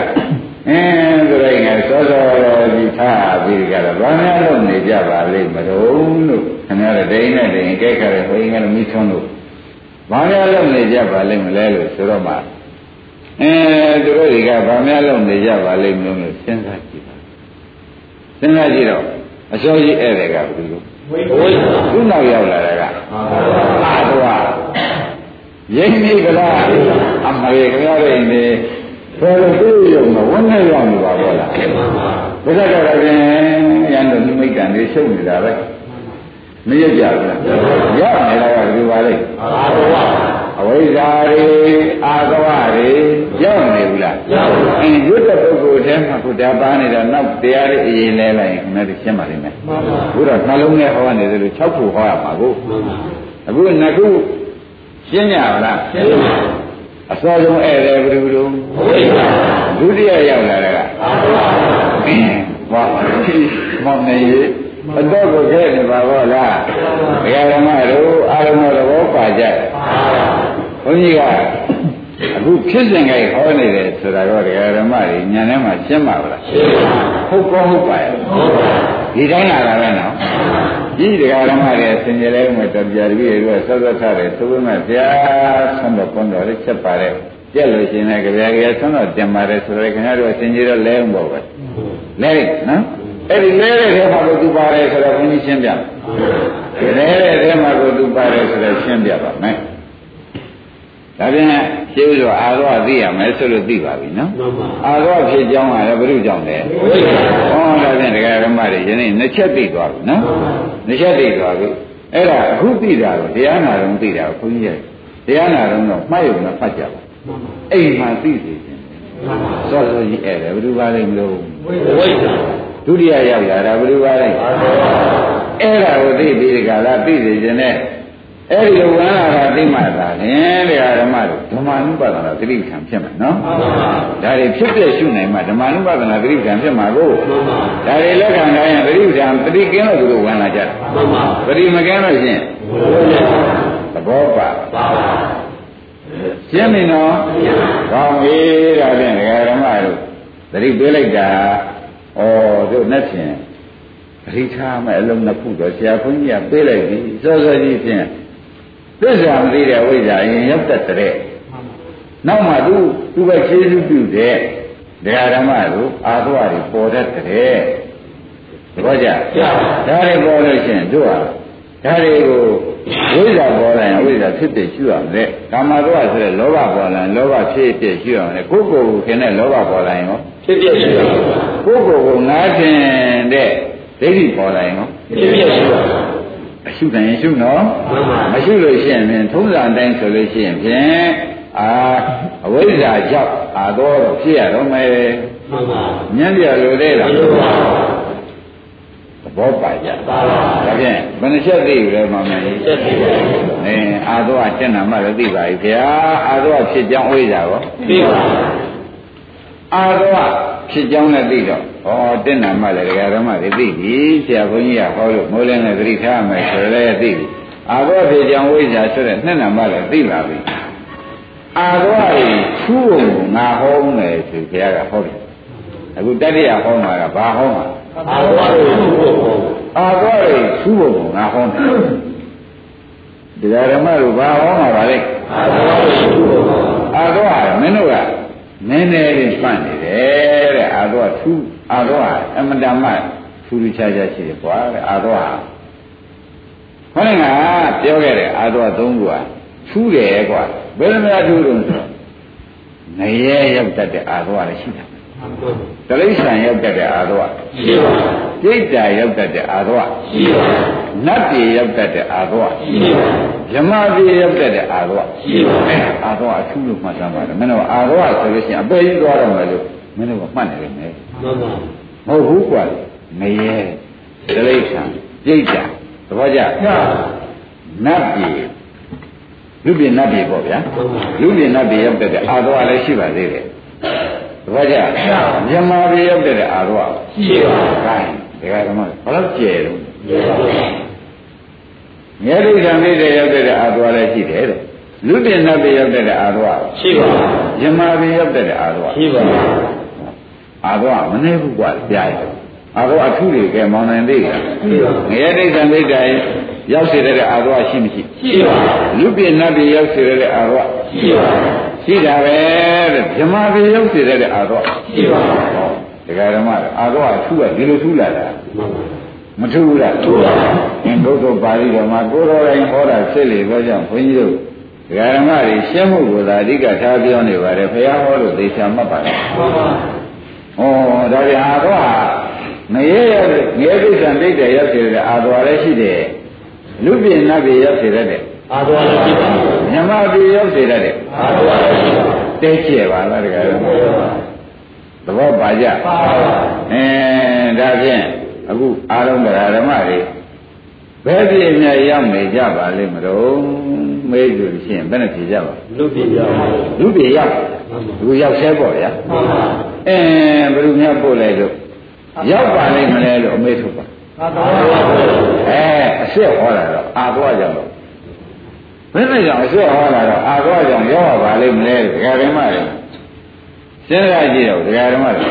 အင်းဆိုလိုက်ငါစောစော ဒီထားပြီးကြတော့ဘာများလို့နေကြပါလိမ့်မလို့လို့ခင်ဗျားတို့ဒိန်းနဲ့ဒိန်းကြိုက်ခါတဲ့ဘုရင်ကလည်းမိသွန်းလို့ဘာများလို့နေကြပါလိမ့်မလဲလို့ဆိုတော့မှအဲသူတို့တွေကဘာများလို့နေကြပါလိမ့်မလို့စဉ်းစားကြည့်ပါစဉ်းစားကြည့်တော့အစောကြီးဧည့်သည်ကဘယ်လိုဝိဝိသူ့နောက်ရောက်လာတာကအာတဝရင်းနေကြလားအမေခင်ဗျားတို့နေဘယ်လိုသိရုံမဝန်းနဲ့ရောက်နေပါဘောလား ဘုရားတော်ရင်ရန်တော်နိမိတ်ကံတွေရှုပ်နေတာပဲမရကြဘူးလားရောက်နေတာကဒီပါလေအာတဝအဝိဇ္ဇာတွေအာသဝတွေရောက်နေဘူးလားရောက်ပါဘူးအင်းရွတ်တဲ့ပုဂ္ဂိုလ်တည်းမှာဘုရားပါနေတော့နောက်တရားတွေအရင်လဲလိုက်ရင်ခင်ဗျားတို့ရှင်းပါလိမ့်မယ်မှန်ပါဘူးဘုရားနှလုံးနဲ့ဟောနေတယ်လို့6ခုဟောရမှာကိုမှန်ပါအခုနှစ်ခုရှင်းကြပါလားရှင်းပါ အစောဆုံးဧည့်တယ်ဘယ်လိုဒုတိယရောက်လာတဲ့ကအာသဝဘာမောင်နေရေးအတော့ကိုခဲ့နေပါဘောလားဘုရားဓမ္မတို့အာရုံတော်သဘောပါကြဘုန်းကြီးက အခုဖြစ်စဉ်ကြိုက်ဟောနေတယ်ဆိုတာတော့ဒကာဓမ္မတွေညာထဲမှာရှင်းပါဗလားရှင်းပါဟုတ်ကောဟုတ်ပါရဲ့ဟုတ်ပါဒီတိုင်းလာတာပဲနော်ဒီဒကာဓမ္မတွေဆင်ကြလဲမှတပြားတပည့်တွေကစောစောထားတယ်သို့ပေမဲ့ဘုရားဆံတော်ကွန်တော်လေးချက်ပါတယ်ပြက်လို့ရှိရင်လည်းကြပြားကြဆံတော်တင်ပါတယ်ဆိုတော့ခင်ဗျားတို့ဆင်ကြတော့လဲအောင်ပေါ့ပဲလဲနော်အဲ့ဒီလဲတဲ့ထဲမှာကိုသူပါတယ်ဆိုတော့ဘုန်းကြီးရှင်းပြလဲတဲ့ထဲမှာကိုသူပါတယ်ဆိုတော့ရှင်းပြပါမယ်ဒါပြန် ရှင်းလို့အာရောသိရမယ်ဆိုလို့သိပါပြီနော်အာရောဖြစ်ကြောင်းကလည်းဘုရုကြောင့်လေဟောဒါပြန်ဒကာဓမ္မတွေယနေ့နှစ်ချက်သိသွားပြီနော်နှစ်ချက်သိသွားပြီအဲ့ဒါအခုသိတာတော့တရားနာတော့သိတာဘုန်းကြီးရဲ့တရားနာတော့မှတ်ရုံနဲ့ဖတ်ကြပါအိမ်မှာသိစေခြင်းစောစောကြီးအဲ့ဒါဘယ်သူပါလိမ့်မလို့ဝိဇ္ဇာဒုတိယရောက်လာတာဘယ်လိုပါလဲအဲ့ဒါကိုသိပြီးဒီကလာသိစေခြင်းနဲ့ အဲ့ဒီလိုဝင်လာတာသိမှသာလင်တရားဓမ္မတို့ဓမ္မနုပါဒနာသတိခံဖြစ်မှာနော်ဒါတွေဖြစ်ပြရှုနိုင်မှဓမ္မနုပါဒနာသတိခံဖြစ်မှာကိုဒါတွေလက်ခံတိုင်းရင်သတိခံသတိကင်းလို့သူတို့ဝင်လာကြတယ်သတိမကင်းလို့ရှင်သဘောပါရှင်းပြီနော်ကောင်းပြီဒါဖြင့်ဒကာဓမ္မတို့သတိပေးလိုက်တာဩတို့နဲ့ဖြင့်အရိချာမဲ့အလုံးနှစ်ခုတော့ဆရာဘုန်းကြီးကပေးလိုက်ပြီစောစောကြီးဖြင့် သစ္စာမသိတဲ့ဝိဇ္ဇာရင်ရောက်တတ်တဲ့နောက်မှသူသူပဲခြေစုပြုတဲ့ဒကာဓမ္မတို့အာသဝတွေပေါ်တတ်တဲ့သဘောကျဒါတွေပေါ်လို့ရှိရင်တို့ဟာဒါတွေကိုဝိဇ္ဇာပေါ်လာရင်ဝိဇ္ဇာဖြစ်ဖြစ်ရှိရမယ်ကာမတော့ဆိုတဲ့လောဘပေါ်လာရင်လောဘဖြစ်ဖြစ်ရှိရမယ်ကိုယ်ကိုယ်ကိုခင်တဲ့လောဘပေါ်လာရင်ရောဖြစ်ဖြစ်ရှိရမယ်ကိုယ်ကိုယ်ကိုငါးတင်တဲ့ဒိဋ္ဌိပေါ်လာရင်ရောဖြစ်ဖြစ်ရှိရမယ် အရှုတိုင်းရှုနော်မရှိလို့ရှိရင်ထုံးစံတိုင်းဆိုလို့ရှိရင်ဖြင့်အာအဝိဇ္ဇာကြောင့်အာတော့ဖြစ်ရတော့မယ်မှန်ပါညံ့ပြလို့လေလားမှန်ပါသဘောပါကြပါပါဒါဖြင့်ဘယ်နှချက်သိလဲမောင်မလေးချက်သိပါအင်းအာတော့အတက်နာမှလည်းသိပါပြီခင်ဗျာအာတော့ဖြစ်ကြောင်းဝိဇ္ဇာရောသိပါအာတော့ဖြစ်ကြောင်းလည်းသိတော့ ဩတက်နာမှလည်းဒကာဓမ္မတွေသိပြီဆရာဘုန်းကြီးကဟောလို့မိုးလင်းလည်းသတိထားမယ်ဆိုလည်းသိပြီအာတော့ဖြစ်ကြောင်းဝိဇ္ဇာဆိုတဲ့နှစ်နာမှလည်းသိလာပြီအာတော့ကြီးထူးုံငါဟောမယ်ဆိုခင်ဗျာကဟောတယ်အခုတတိယဟောမှာကဘာဟောမှာအာသောရိသုဘုံအာသောရိသုဘုံငါဟောတယ်တရားဓမ္မတို့ဘာဟောမှာပါလဲအာသောရိသုဘုံအာသောဟာမင်းတို့ကနည်းနည်းလေးပတ်နေတယ်တဲ့အာသောထူး အာသောဟာအမတမထူးထူးခြားခြားရှိတယ်ကွာတဲ့အာသောဟာခေါင်းကပြောခဲ့တယ်အာသောသုံးခုကထူးတယ်ကွာဘယ်လိုများထူးလို့ဆိုတော့ငရဲရောက်တတ်တဲ့အာသောလည်းရှိတယ်တလိษံရောက်တတ်တဲ့အာသောရှိပါစိတ်ဓာရောက်တတ်တဲ့အာသောရှိပါနတ်ပြည်ရောက်တတ်တဲ့အာသောရှိပါယမပြည်ရောက်တတ်တဲ့အာသောရှိပါအာသောအထူးလို့မှတ်သားပါတယ်မင်းတို့အာသောဆိုလို့ရှိရင်အပေကြီးသွားတော့မယ်လို့မင်းတို့ကမှတ်နေတယ် မယ်မှန်ပါမဟုတ်ဘူးကွာမရေတလိษံစိတ်ဓာသဘောကျနတ်ပြည်လူပြည်နတ်ပြည်ပေါ့ဗျာလူပြည်နတ်ပြည်ရောက်တဲ့အာသောလည်းရှိပါသေးတယ်တပည့်ကြမြန်မာပြည်ရောက်တဲ့အာရောရှိပါဘူး။အဲဒါကဓမ္မဘယ်လောက်ကျယ်တော့မြဲဒိဋ္ဌံလေးတွေရောက်တဲ့အာရောလည်းရှိတယ်တဲ့။လူတင်နတ်ပြည်ရောက်တဲ့အာရောရှိပါဘူး။မြန်မာပြည်ရောက်တဲ့အာရောရှိပါဘူး။ အာရောမနေဘူးကွာကြားရ။အာရောအထုတွေကမောင်နိုင်သေးတယ်။ရှိပါဘူး။မြဲဒိဋ္ဌံလေးတွေရောက်စေတဲ့အာရောရှိမရှိရှိပါဘူး။လူပြင်နတ်ပြည်ရောက်စေတဲ့အာရောရှိပါဘူးရှိတာပဲတဲ့ဗြဟ္မာပြည်ရောက်စေတဲ့အာတော့ရှိပါဘူးဒကာဓမ္မအာတော့အထူးကဒီလိုထူးလာတာမထူးဘူးလားထူးပါဘူးအင်းဘုဒ္ဓပါဠိတော်မှာကိုတော်တိုင်းဟောတာဖြစ်လေတော့ကြောင့်ဘုန်းကြီးတို့ဒကာဓမ္မတွေရှင်းမှုကိုသာအဓိကထားပြောနေပါတယ်ဘုရားဟောလို့သေချာမှတ်ပါတယ်မှန်ပါ ဩဒါပြန်အာတော့ငရဲရငရဲဒိဋ္ဌံဒိဋ္ဌာရောက်စေတဲ့အာတော်လည်းရှိတယ်လူပြင်နတ်ပြည်ရောက်စေတဲ့အာတော်လည်းရှိပါမြမပြည်ရောက်စေတဲ့အာတော်လည်းရှိပါတဲကျဲပါလားတကယ်လို့သဘောပါကြပါပါအဲဒါဖြင့်အခုအာရုံတရားဓမ္မတွေ ဘယ်ပြည့်မြတ်ရောက်နေကြပါလိမ့်မလို့မေးလို့ရှိရင်ဘယ်နဲ့ဖြေကြပါလူပြည့်ရောက်လူပြည့်ရောက်လူရောက်ဆဲပေါ့ဗျာမှန်ပါအဲဘယ်လိုများပို့လိုက်လို့ရောက်ပါလိမ့်မလဲလို့အမေးထုတ်ပါအဲအစ်စ်ဟောတာတော့အာသွားကြတော့ဘယ်နဲ့ကြောင့်အစွဲဟောလာတော့အာသောကြောင့်ရောက်ပါလိမ့်မလဲဒကာဓမ္မတွေစဉ်းစားကြည့်တော့ဒကာဓမ္မတွေ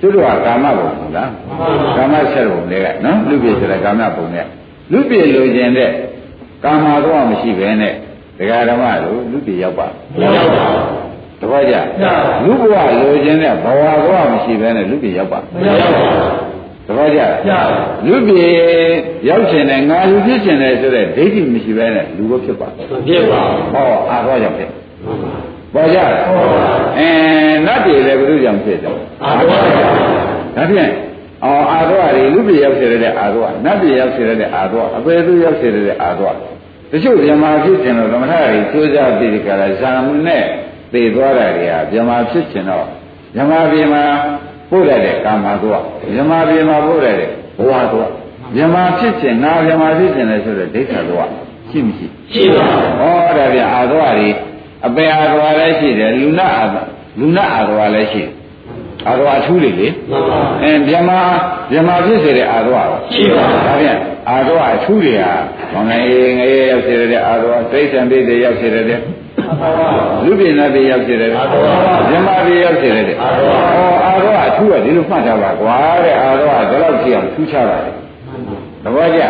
သူတို့ကကာမဘုံဟုတ်လားကာမဆက်ဘုံတွေကနော်လူပြည်ဆိုတဲ့ကာမဘုံနဲ့ လူပြည်လိုချင်တဲ့ကာမတော့မရှိပဲနဲ့ဒကာဓမ္မတို့လူပြည်ရောက်ပါရောက်ပါတပည့်ကြလူဘဝလိုချင်တဲ့ဘဝတော့မရှိပဲနဲ့လူပြည်ရောက်ပါရောက်ပါသဘောကျလူပြေရောက်ရှင်တယ်ငါလူဖြစ်ရှင်တယ်ဆိုတဲ့ဒိဋ္ဌိမရှိဘဲနဲ့လူကိုဖြစ်ပါမဖြစ်ပါဘူးဟောအာသောကြောင့်ဖြစ်ပေါ်ကြလားအဲနတ်ပြည်လည်းဘုရားကြောင့်ဖြစ်တယ်အာသောဒါဖြင့် အော်အာသောရီလူပြေရောက်စေတဲ့အာသောနတ်ပြည်ရောက်စေတဲ့အာသောအပေသူရောက်စေတဲ့အာသောတချို့ဗြဟ္မာဖြစ်ခြင်းတော့ဓမ္မထာရီစိုးစားပြီးဒီကရာဇာမနဲ့သိသွားတာတွေကဗြဟ္မာဖြစ်ခြင်းတော့ဗြဟ္မာပြည်မှာပို့ရတဲ့ကာမသွားမြမပြေမှာပို့ရတဲ့ဘဝသွားမြမဖြစ်ခြင်းငါမြမဖြစ်ခြင်းလည်းဆိုတဲ့ဒိဋ္ဌာသွားရှိမရှိရှိပါဘူးဩဒါပြန်အာသွားတွေအပေအာသွားလည်းရှိတယ်လူနာအာလူနာအာသွားလည်းရှိတယ် အာသွားအထူးတွေလေမှန်ပါအဲမြမမြမဖြစ်စေတဲ့အာသွားရှိပါဒါပြန်အာသွားအထူးတွေဟာဘောင်ငယ်ငယ်ရောက်စေတဲ့အာသွားသိစ္ဆံပိတွေရောက်စေတဲ့လူပြည်နာပြည်ရောက်စေတဲ့မြမပြည်ရောက်စေတဲ့ဩအာရောအထူးကဒီလိုမှတ်ထားပါကွာတဲ့အာရောကဒီလောက်ကြည့်အောင်ထူးခြားပါတယ်သဘောကျ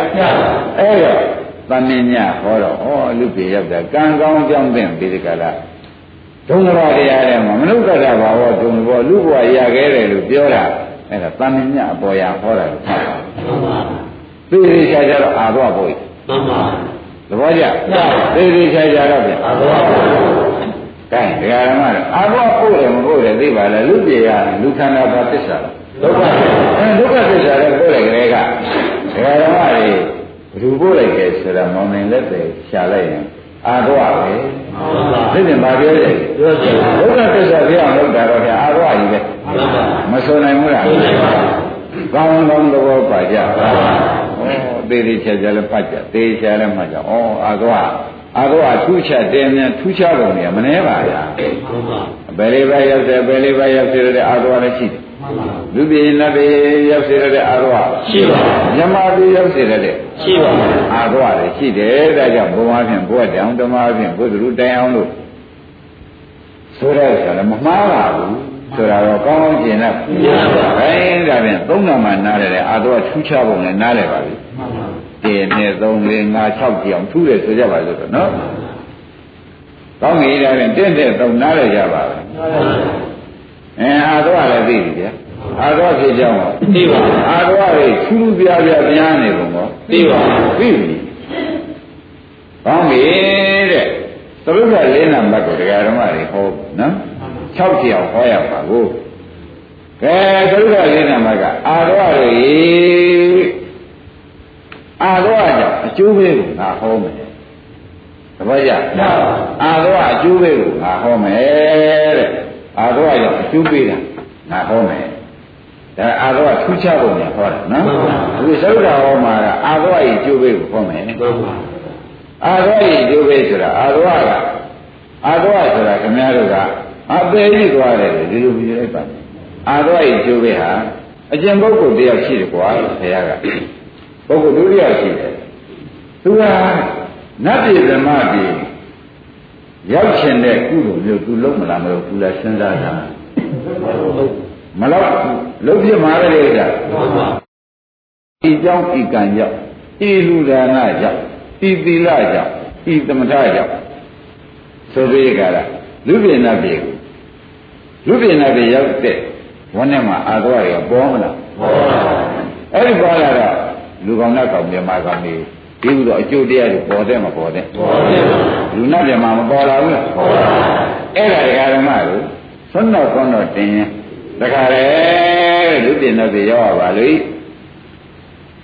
အဲ့တော့တဏ္ဍညဟောတော့ဩလူပြည်ရောက်တာကံကောင်းကြောင်းတဲ့ဒီကလာ ဒုံရတရားထဲမှာမနုဿတာဘာဝဒုံဘောလူဘဝရခဲ့တယ်လို့ပြောတာအဲ့ဒါတဏ္ဍညအပေါ်ရဟောတာလို့မှတ်ပါသိသိချာချာတော့အာရောဘုရားမှန်ပါသဘောကျသိသိချာချာတော့ပြန်အာဘောကဲဒကာရမတို့အာဘောပို့တယ်မပို့တယ်သိပါလားလူပြေရလူခန္ဓာပါသစ္စာဒုက္ခအဲဒုက္ခသစ္စာလည်းပို့တယ်ကလေးကဒကာရမတွေဘယ်သူပို့လိုက်တယ်ဆိုတာမောင်နိုင်လက်တွေရှာလိုက်ရင် အာဘောပဲမှန်ပါသိတယ်ဘာပြောတယ်ပြောတယ်ဘုရားသစ္စာပြောင်းလုပ်တာတော့ဗျာအာရောကြီးပဲမှန်ပါမဆိုနိုင်ဘူးလားဆိုနိုင်ပါကောင်းကောင်းသဘောပါကြပါဩသေးသေးချာချာလည်းပတ်ကြသေးချာလည်းမှတ်ကြဩအာရောအာရောထူးချက်တယ်မြန်ထူးခြားပုံတွေကမနှဲပါဗျာမှန်ပါဘယ်လေးပဲရောက်တယ်ဘယ်လေးပဲရောက်စေတဲ့အာရောလည်းရှိတယ်မှန်ပါ လူပြည်နတ်ပြည်ရောက်စေတဲ့အာရောရှိပါမြမပြည်ရောက်စေတဲ့ရှိပါအာရောလည်းရှိတယ်ဒါကြောင့်ဘုရားဖြင့်ဘုရားတောင်ဓမ္မဖြင့်ဘုသူတိုင်အောင်လို့ဆိုတဲ့ဆိုလည်းမမှားပါဘူးဆိုတာတော့ကောင်းကောင်းကျင်တော့ဘယ်ဒါဖြင့်သုံးနာမှနားတယ်အာရောထူးခြားပုံနဲ့နားတယ်ပါပြီမှန်ပါ1 2 3 4 5 6ကြောင်ထူးတယ်ဆိုကြပါလို့တော့နော်ကောင်းပြီဒါဖြင့်တင့်တဲ့သုံးနားရကြပါပဲ အဲအာရောလည်းသိပြီဗျာအာရောဖြစ်ကြောင်းပါသိပါအာရောတွေထူးထူးပြားပြားပြားနေပုံကောသိပါပြီပြီကောင်းပြီတဲ့သရုပ်ကလေးနံပါတ်ကိုတရားဓမ္မတွေဟောနော်6ကြောင်ဟောရပါဘူးကဲသရုပ်ကလေးနံပါတ်ကအာရောတွေအာရောကြောင့်အကျိုးပေးကိုငါဟောမယ်တပည့်ကြအာရောအကျိုးပေးကိုငါဟောမယ်တဲ့ အာရောကြောင့်အကျိုးပေးတာငါဟောမယ်ဒါအာရောထူးခြားပုံနဲ့ဟောတာနော်ဒီသရုပ်ကဟောမှာကအာရောရဲ့အကျိုးပေးကိုဟောမယ်မှန်ပါအာရောရဲ့ကျိုးပဲဆိုတာအာရောကအာရောဆိုတာခင်ဗျားတို့ကအသေးကြီးသွားတယ်ဒီလိုပြလိုက်ပါအာရောရဲ့ကျိုးပဲဟာအကျင့်ပုဂ္ဂိုလ်တယောက်ရှိတယ်ကွာလို့ဆရာကပုဂ္ဂိုလ်ဒုတိယရှိတယ်သူကနတ်ပြည်ဓမ္မပြည် ရောက်ချင်တဲ့ကုသိုလ်မျိုးသူလုံးမလားမလို့သူလည်းစဉ်းစားတာမလို့လုံးပြမှာလေကမှန်ပါဤကြောင့်ဤကံကြောင့်ဤလူဒါနကြောင့်ဤသီလကြောင့်ဤသမထကြောင့်ဆိုပြီးကြတာလူပြင်းနာပြေကိုလူပြင်းနာပြေရောက်တဲ့ဝန်းထဲမှာအာသွားရပေါ်မလားပေါ်ပါအဲ့ဒီပေါ်လာတော့လူကောင်းတဲ့ကောင်မြန်မာကောင်တွေ ဒီလိုတော့အကျိုးတရားတွေပေါ်တဲ့မပေါ်တဲ့ပေါ်တယ်လူနာမြန်မာမပေါ်လာဘူးလားပေါ်ပါအဲ့ဒါဒကာဓမ္မတို့သွန်းတော်သွန်းတော်တင်ရင်ဒကာရဲလူပြင်းနာပြေရောက်ပါလို့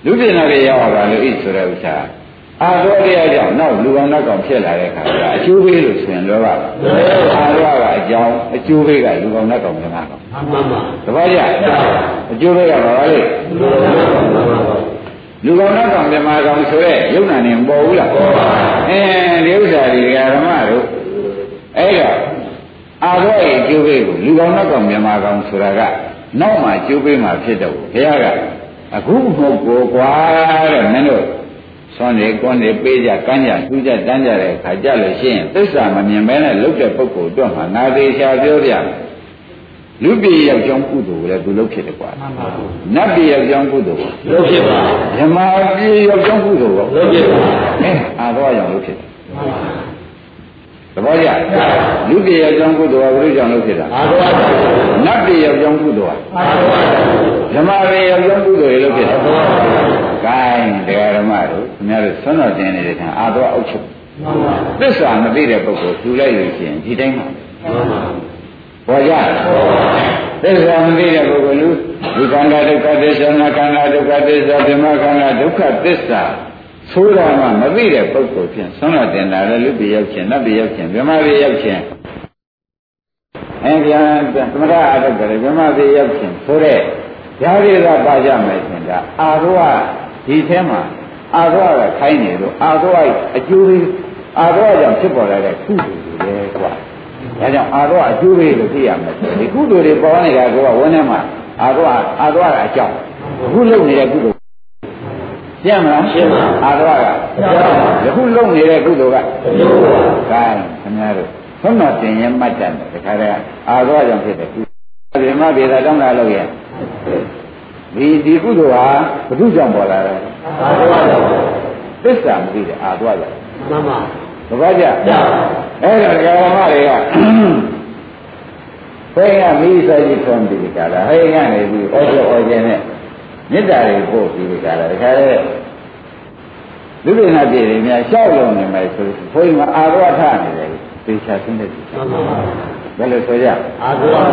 လူပြင်းနာပြေရောက်ပါလို့ဤဆိုတဲ့ဥစ္စာအာရောတရားကြောင့်နောက်လူကောင်းတဲ့ကောင်ဖြစ်လာတဲ့ခါကျအကျိုးပေးလို့ဆိုရင်လောဘအာရောကအကြောင်းအကျိုးပေးကလူကောင်းတဲ့ကောင်မြန်မာကောင်မှန်ပါတပည့်ကြအကျိုးပေးကဘာလဲမှန်ပါ လူကောင်းတဲ့ကောင်မြမာကောင်ဆိုရဲယုံနာနေမပေါ်ဘူးလားပေါ်ပါအဲဒီဥစ္စာတွေကဓမ္မတို့အဲ့တော့အာရောရဲ့ကျိုးပေးကိုလူကောင်းတဲ့ကောင်မြမာကောင်ဆိုတာကနောက်မှကျိုးပေးမှဖြစ်တော့ဘုရားကအခုမဟုတ်ကိုကွာတဲ့မင်းတို့ဆွမ်းနေကွန်းနေပေးကြကမ်းကြထူးကြတန်းကြတဲ့အခါကြလို့ရှိရင်သစ္စာမမြင်မဲနဲ့လုတ်တဲ့ပုဂ္ဂိုလ်တော့မှနာသေးချာပြောပြမယ် လူပြည်ရောက်ကြောင်းကုသိုလ်ကိုလည်းသူလုပ်ဖြစ်တယ်ကွာမှန်ပါနတ်ပြည်ရောက်ကြောင်းကုသိုလ်ကိုလုပ်ဖြစ်ပါဓမ္မပြည်ရောက်ကြောင်းကုသိုလ်ကိုလုပ်ဖြစ်ပါအဲအာတော့ရောက်လို့ဖြစ်တယ်မှန်ပါသဘောကျလူပြည်ရောက်ကြောင်းကုသိုလ်ကဘုရားကြောင့်လို့ဖြစ်တာအာရောနတ်ပြည်ရောက်ကြောင်းကုသိုလ်အာရောကဓမ္မပြည်ရောက်ကြောင်းကုသိုလ်ရေလို့ဖြစ်တယ်မှန်ပါဂိုင်းတရားဓမ္မတို့ခင်ဗျားတို့ဆွမ်းတော်တင်နေတဲ့ခံအာတော့အောက်ချုပ်မှန်ပါသစ္စာမသိတဲ့ပုဂ္ဂိုလ်သူလိုက်လို့ရှိရင်ဒီတိုင်းမှာမှန်ပါ ပေါ်ကြသစ္စာမသိတဲ့ပုဂ္ဂိုလ်လူဒီခန္ဓာဒုက္ခသစ္စာနာခန္ဓာဒုက္ခသစ္စာဓမ္မခန္ဓာဒုက္ခသစ္စာဆိုးတာမှမသိတဲ့ပုဂ္ဂိုလ်ဖြင့်ဆွမ်းတော်တင်တာလည်းလူပြည်ရောက်ခြင်းနတ်ပြည်ရောက်ခြင်းဗြဟ္မာပြည်ရောက်ခြင်းအဲပြန်သမထအထုတ်တယ်ဗြဟ္မာပြည်ရောက်ခြင်းဆိုတဲ့ဓာရီကပါကြမယ်ရှင်ဒါအာရောဒီထဲမှာအာရောကခိုင်းနေလို့အာရောအကျိုးလေးအာရောကြောင့်ဖြစ်ပေါ်လာတဲ့ကုသိုလ်တွေလေကွာ ဒါကြောင့်အာရောအကျိုးပေးလို့သိရမယ်ဆိုဒီကုသိုလ်တွေပေါ်နေတာကဝန်းထဲမှာအာရောအာရောကအကြောင်းအခုလုပ်နေတဲ့ကုသိုလ်ရှင်းမလားရှင်းပါအာရောကအကြောင်းအခုလုပ်နေတဲ့ကုသိုလ်ကကျိုးပါကဲခင်ဗျားတို့သွန်တော်တင်ရင်မှတ်တယ်တခါတည်းအာရောကြောင့်ဖြစ်တဲ့ကုသိုလ်ဒီမှာပြည်သာတောင်းတာလို့ရဲ့ဒီဒီကုသိုလ်ဟာဘု து ကြောင့်ပေါ်လာတယ်အာရောသစ္စာမသိတဲ့အာရောကြောင့်မှန်ပါ သဘောကျအဲ့ဒါဓမ္မတွေကဘယ်ကမိစေကြီးထွန်ပြီးကြတာဟဲ့ကနေပြီးဩကျော်ဩကျင်နဲ့မေတ္တာတွေပို့ပြီးကြတာတခါလေလူတွေနာပြည်တွေများရှောက်လုံးနေမယ်ဆိုဘုန်းကြီးကအာရောထနေတယ်သေချာသိနေတယ်မှန်ပါဘယ်လိုဆိုကြအာရော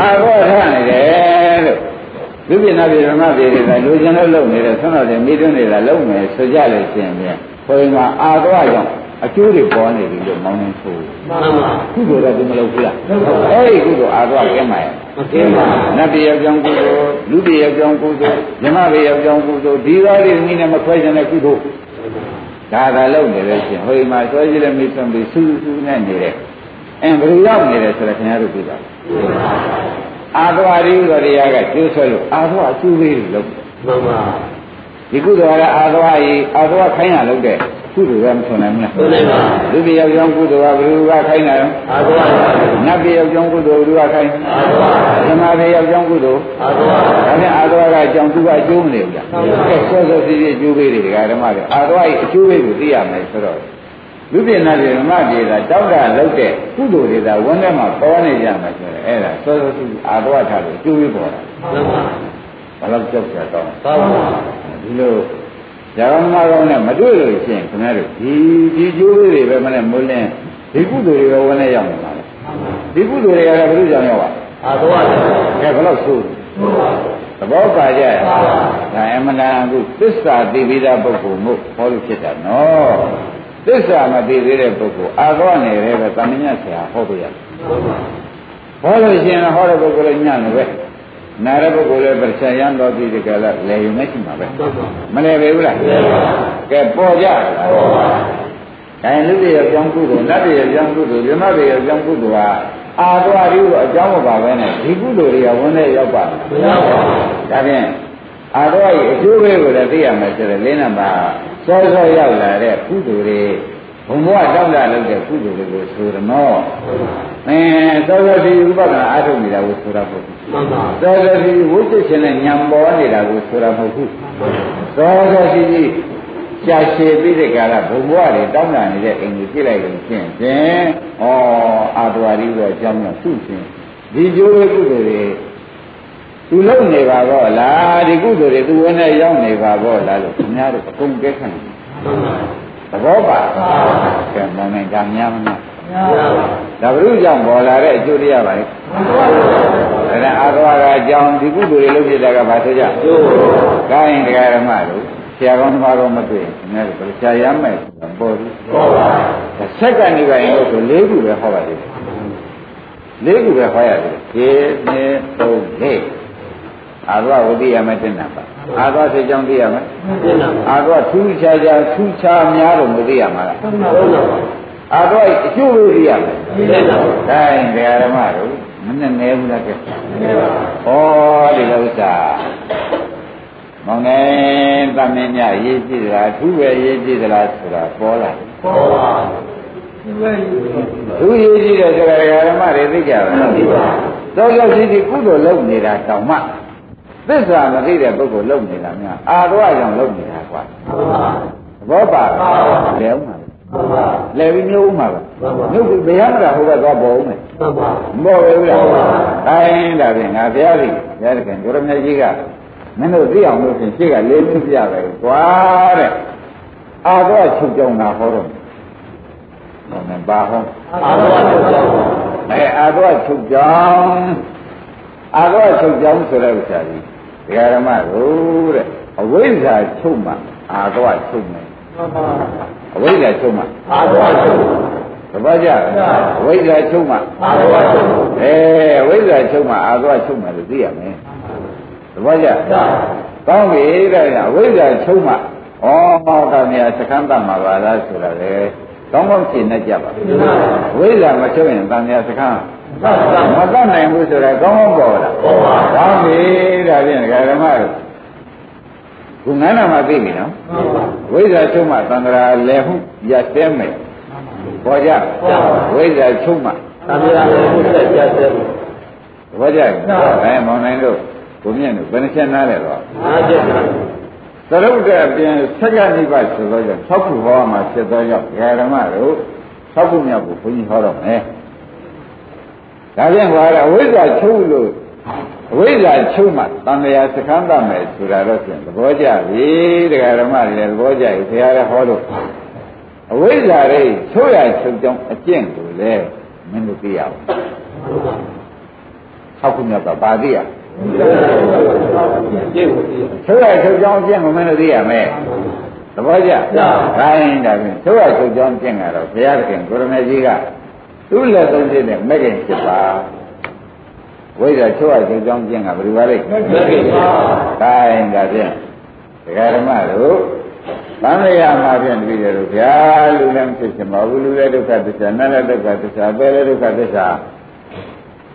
အာရောထနေတယ်လို့လူပြည်နာပြည်ဓမ္မပြည်တွေကလူကျင်လို့လုံနေတဲ့ဆွမ်းတော်တွေမိတွင်းတွေကလုံမယ်ဆိုကြလို့ရှိရင်ဘုန်းကြီးကအာရောကြောင့် အကျိုးတွေပေါ်နေပြီလို့မောင်းနေဆိုမှန်ပါကုသိုလ်တော့သူမလုပ်ဘူးလားအဲ့ဒီကုသိုလ်အာသွားကဲမှာရဲ့မကင်းပါနတ်ပြည်ရောက်ကြောင်းကုသိုလ်လူပြည်ရောက်ကြောင်းကုသိုလ်ဇမပြည်ရောက်ကြောင်းကုသိုလ်ဒီသားတွေနည်းနဲ့မခွဲခြင်းတဲ့ကုသိုလ်ဒါသာလုပ်နေလို့ရှိရင်ဟိုဒီမှာဆွဲကြည့်တဲ့မိဆုံးပြီးစူးစူးနဲ့နေတဲ့အဲဘယ်လိုရောက်နေလဲဆိုတော့ခင်ဗျားတို့သိပါအာသွားရိဥဒရိယကကျိုးဆွဲလို့အာသွားအကျိုးလေးတွေလုပ်မှန်ပါ ဒီကုသိုလ်ကအာသွားဤအာသွားခိုင်းတာလုပ်တဲ့ကုသိုလ်ကမထွန်နိုင်ဘူးလားသွန်နိုင်ပါလူပြည်ရောက်ကြောင်းကုသိုလ်ကဘယ်လိုကခိုင်းတာလဲအာသောနတ်ပြည်ရောက်ကြောင်းကုသိုလ်ဘယ်လိုကခိုင်းအာသောဓမ္မပြည်ရောက်ကြောင်းကုသိုလ်အာသောဒါနဲ့အာသွားကအကြောင်းသူကအကျိုးမနေဘူးလားကဲစောစောစီးစီးအကျိုးပေးတွေဒကာဓမ္မတွေအာသွားဤအကျိုးပေးကိုသိရမယ်ဆိုတော့လူပြည်နာပြည်ဓမ္မပြည်ကတောက်တာလုပ်တဲ့ကုသိုလ်တွေသာဝန်းထဲမှာပေါ်နေကြမှာဆိုရင်အဲ့ဒါစောစောစီးစီးအာသွားထားလို့အကျိုးပေးပေါ်တာမှန်ပါ ဘာလို့ကြောက်ကြတော့သာပါဒီလိုဇာကမကောင်းနဲ့မတွေ့လို့ရှိရင်ခင်ဗျားတို့ဒီဒီကျိုးလေးတွေပဲမနဲ့မိုးလင်းဒီကုသိုလ်တွေပဲဝန်းထဲရောက်နေပါလေဒီကုသိုလ်တွေကလည်းဘယ်လိုကြောင့်ရောက်ပါအာသောကဲဘယ်လောက်ဆိုးသဘောပါကြရဲ့ဒါအမှန်တန်အခုသစ္စာသိပြီးသားပုဂ္ဂိုလ်မို့ဟောလို့ဖြစ်တာနော်သစ္စာမသိသေးတဲ့ပုဂ္ဂိုလ်အာသောနေတယ်ပဲသမညဆရာဟောပြရတယ်ဟောလို့ရှိရင်ဟောတဲ့ပုဂ္ဂိုလ်လည်းညံ့တယ်ပဲ နာရပုဂ္ဂိုလ်လည်းပရိစ္ဆေယံတော်ပြီးဒီကလာလေယူနေရှိမှာပဲမှန်ပါမလဲပဲဘူးလားကဲပေါ်ကြဒါလူတွေရဲ့ကြောင်းကုသိုလ်နတ်တွေရဲ့ကြောင်းကုသိုလ်ဇမတွေရဲ့ကြောင်းကုသိုလ်ဟာအာသွားပြီးတော့အကြောင်းမပါပဲနဲ့ဒီကုသိုလ်တွေကဝန်ထဲရောက်ပါမယ်မရပါဒါဖြင့်အာသွားရဲ့အကျိုးပေးကိုလည်းသိရမယ်ဆိုတော့လင်းနံပါတ်စောစောရောက်လာတဲ့ကုသိုလ်တွေ ဘုံဘဝတောက်တာလုပ်တဲ့ကုသိုလ်တွေကိုဆိုရတော့အဲစောစောဒီဥပဒနာအားထုတ်နေတာကိုဆိုတာပေါ့မှန်ပါသောသောစီဝိသိရှင်နဲ့ညံပေါ်နေတာကိုဆိုတာမဟုတ်ဘူးသောသောစီကြီးကြာရှည်ပြီးတဲ့ကာလဘုံဘဝတွေတောင်းတာနေတဲ့အိမ်ကိုကြည့်လိုက်လို့ဖြင့်ဖြင့်ဩအာတဝါရီတော့အကြောင်းတော့သူ့ဖြင့်ဒီကျိုးရဲ့ကုသိုလ်တွေသူလုံနေပါတော့လားဒီကုသိုလ်တွေသူဝင်နဲ့ရောက်နေပါတော့လားလို့ခင်ဗျားတို့အကုန်ကဲခံတယ်မှန်ပါ သဘောပါကဲမောင်နိုင်တာများမများမရပါဒါဘုရုကြောင့်ပေါ်လာတဲ့အကျိုးတရားပါလေဒါနဲ့အာသဝကအကြောင်းဒီကုသိုလ်တွေလုပ်ဖြစ်တာကဘာဆိုကြကျိုးကိုင်းတရားဓမ္မတို့ဆရာကောင်းသမားတော်မတွေ့ရင်ခင်ဗျားတို့ဘယ်ဆရာရမ်းမယ်ဆိုတာပေါ်ဘူးပေါ်ပါဆက်ကနေပါရင်လို့ဆို၄ခုပဲဟောပါသေးတယ်၄ခုပဲဟောရတယ်ခြေနဲ့သုံးလေး အာသဝဝတိယမတင်တာပါအာသဝစေကြောင်းသိရမယ်ပြင်းလာပါအာသဝထူးခြားခြားထူးခြားများလို့မသိရမှာလားသုံးလာပါအာသဝအကျိုးလို့သိရမယ်ပြင်းလာပါဒါရင်တရားဓမ္မတို့မနဲ့နေဘူးလားကဲမရပါဩဒီလိုဥစ္စာမောင်နေသမင်းညရေးကြည့်သလားအထူးပဲရေးကြည့်သလားဆိုတာပေါ်လာတယ်ပေါ်ပါဒီဝဲသူရေးကြည့်တဲ့တရားဓမ္မတွေသိကြပါလားသောသောရှိရှိကုသိုလ်လုပ်နေတာတောင်မှ သစ္စာမသိတဲ့ပုဂ္ဂိုလ်လုပ်နေတာများအာရောကြောင့်လုပ်နေတာကွာမှန်ပါသဘောပါလဲဦးမှာမှန်ပါလဲပြီးမျိုးဦးမှာပဲမျိုးပြီးဘယ်ရမလားဟိုဘက်သွားပေါ်ဦးမယ်မှန်ပါမပေါ်ဘူးလားတိုင်းဒါဖြင့်ငါဘုရားကြီးဘုရားသခင်ကိုရမကြီးကမင်းတို့သိအောင်လို့ဖြင့်ရှေ့ကလေးမျိုးပြပဲကွာတဲ့အာတော့ချုပ်ကြောင်းတာဟောတော့ဘာမှဘာဟောအာသောချုပ်ကြောင်းအဲအာတော့ချုပ်ကြောင်းအာတော့ချုပ်ကြောင်းဆိုတဲ့ဥစ္စာကြီး ဒကာရမတို့တဲ့အဝိဇ္ဇာချုပ်မှအာတော့ချုပ်မယ်မှန်ပါအဝိဇ္ဇာချုပ်မှအာသောချုပ်သဘောကျလားအဝိဇ္ဇာချုပ်မှအာသောချုပ်အဲဝိဇ္ဇာချုပ်မှအာသွားချုပ်မှလို့သိရမယ်သဘောကျကောင်းပြီတဲ့ဝိဇ္ဇာချုပ်မှဩမောကမြာသခန်းတတ်မှာပါလားဆိုတာလေကောင်းကောင်းရှင်းနေကြပါဝိဇ္ဇာမချုပ်ရင်တန်မြာသခန်း မတတ်နိုင်ဘူးဆိုတာကောင်းကောင်းပေါ်လာကောင်းပြီဒါဖြင့်ဓမ္မတို့ခုငန်းနာမှာသိပြီနော်ဝိဇ္ဇာချုပ်မှသံဃာလဲဟုရတဲ့မယ်ပေါ်ကြဝိဇ္ဇာချုပ်မှသံဃာလည်းဘုရားကြားတယ်ဘောကြအဲမောင်နိုင်တို့ကိုမြင့်တို့ဘယ်နှချက်နားလဲတော့အားကျက်တာသရုပ်တဲ့အပြင်ဆက်ကနိဗ္ဗာန်ဆိုတော့ကြောင့်၆ခုဟောမှာဖြစ်သောကြောင့်ဓမ္မတို့၆ခုမြောက်ကိုဘုန်းကြီးဟောတော့မယ် ဒါဖြင့်ဟောရအဝိဇ္ဇာချုပ်လို့အဝိဇ္ဇာချုပ်မှတန်တရားစခန်းတတ်မယ်ဆိုတာတော့ဖြင့်သဘောကျပြီတရားဓမ္မတွေလည်းသဘောကျပြီဘုရားလည်းဟောလို့အဝိဇ္ဇာတွေချုပ်ရချုပ်ကြောင်းအကျင့်ကိုလည်းမင်းတို့သိရအောင်၆ခုမြောက်ကပါသိရကျင့်ကိုသိဆိုရထုတ်ကြောင်းအကျင့်ကိုမင်းတို့သိရမယ်သဘောကျခိုင်းဒါဖြင့်သုဝချုပ်ကြောင်းကျင့်ကြတော့ဘုရားသခင်ကိုရမေကြီးက သူ့လက်သုံးဖြစ်တဲ့မဂ္ဂင်7ပါးဝိဇ္ဇာချုပ်အချုပ်ကြောင်းကျင့်ကဘယ်လိုပါလဲမဂ္ဂင်7ပါးခိုင်းဒါဖြင့်ဒကာဓမ္မတို့သံဃာမှာဖြင့်တပည့်တော်ဗျာလူလည်းမဖြစ်ချင်ပါဘူးလူလည်းဒုက္ခသစ္စာနတ်လည်းဒုက္ခသစ္စာပဲလည်းဒုက္ခသစ္စာ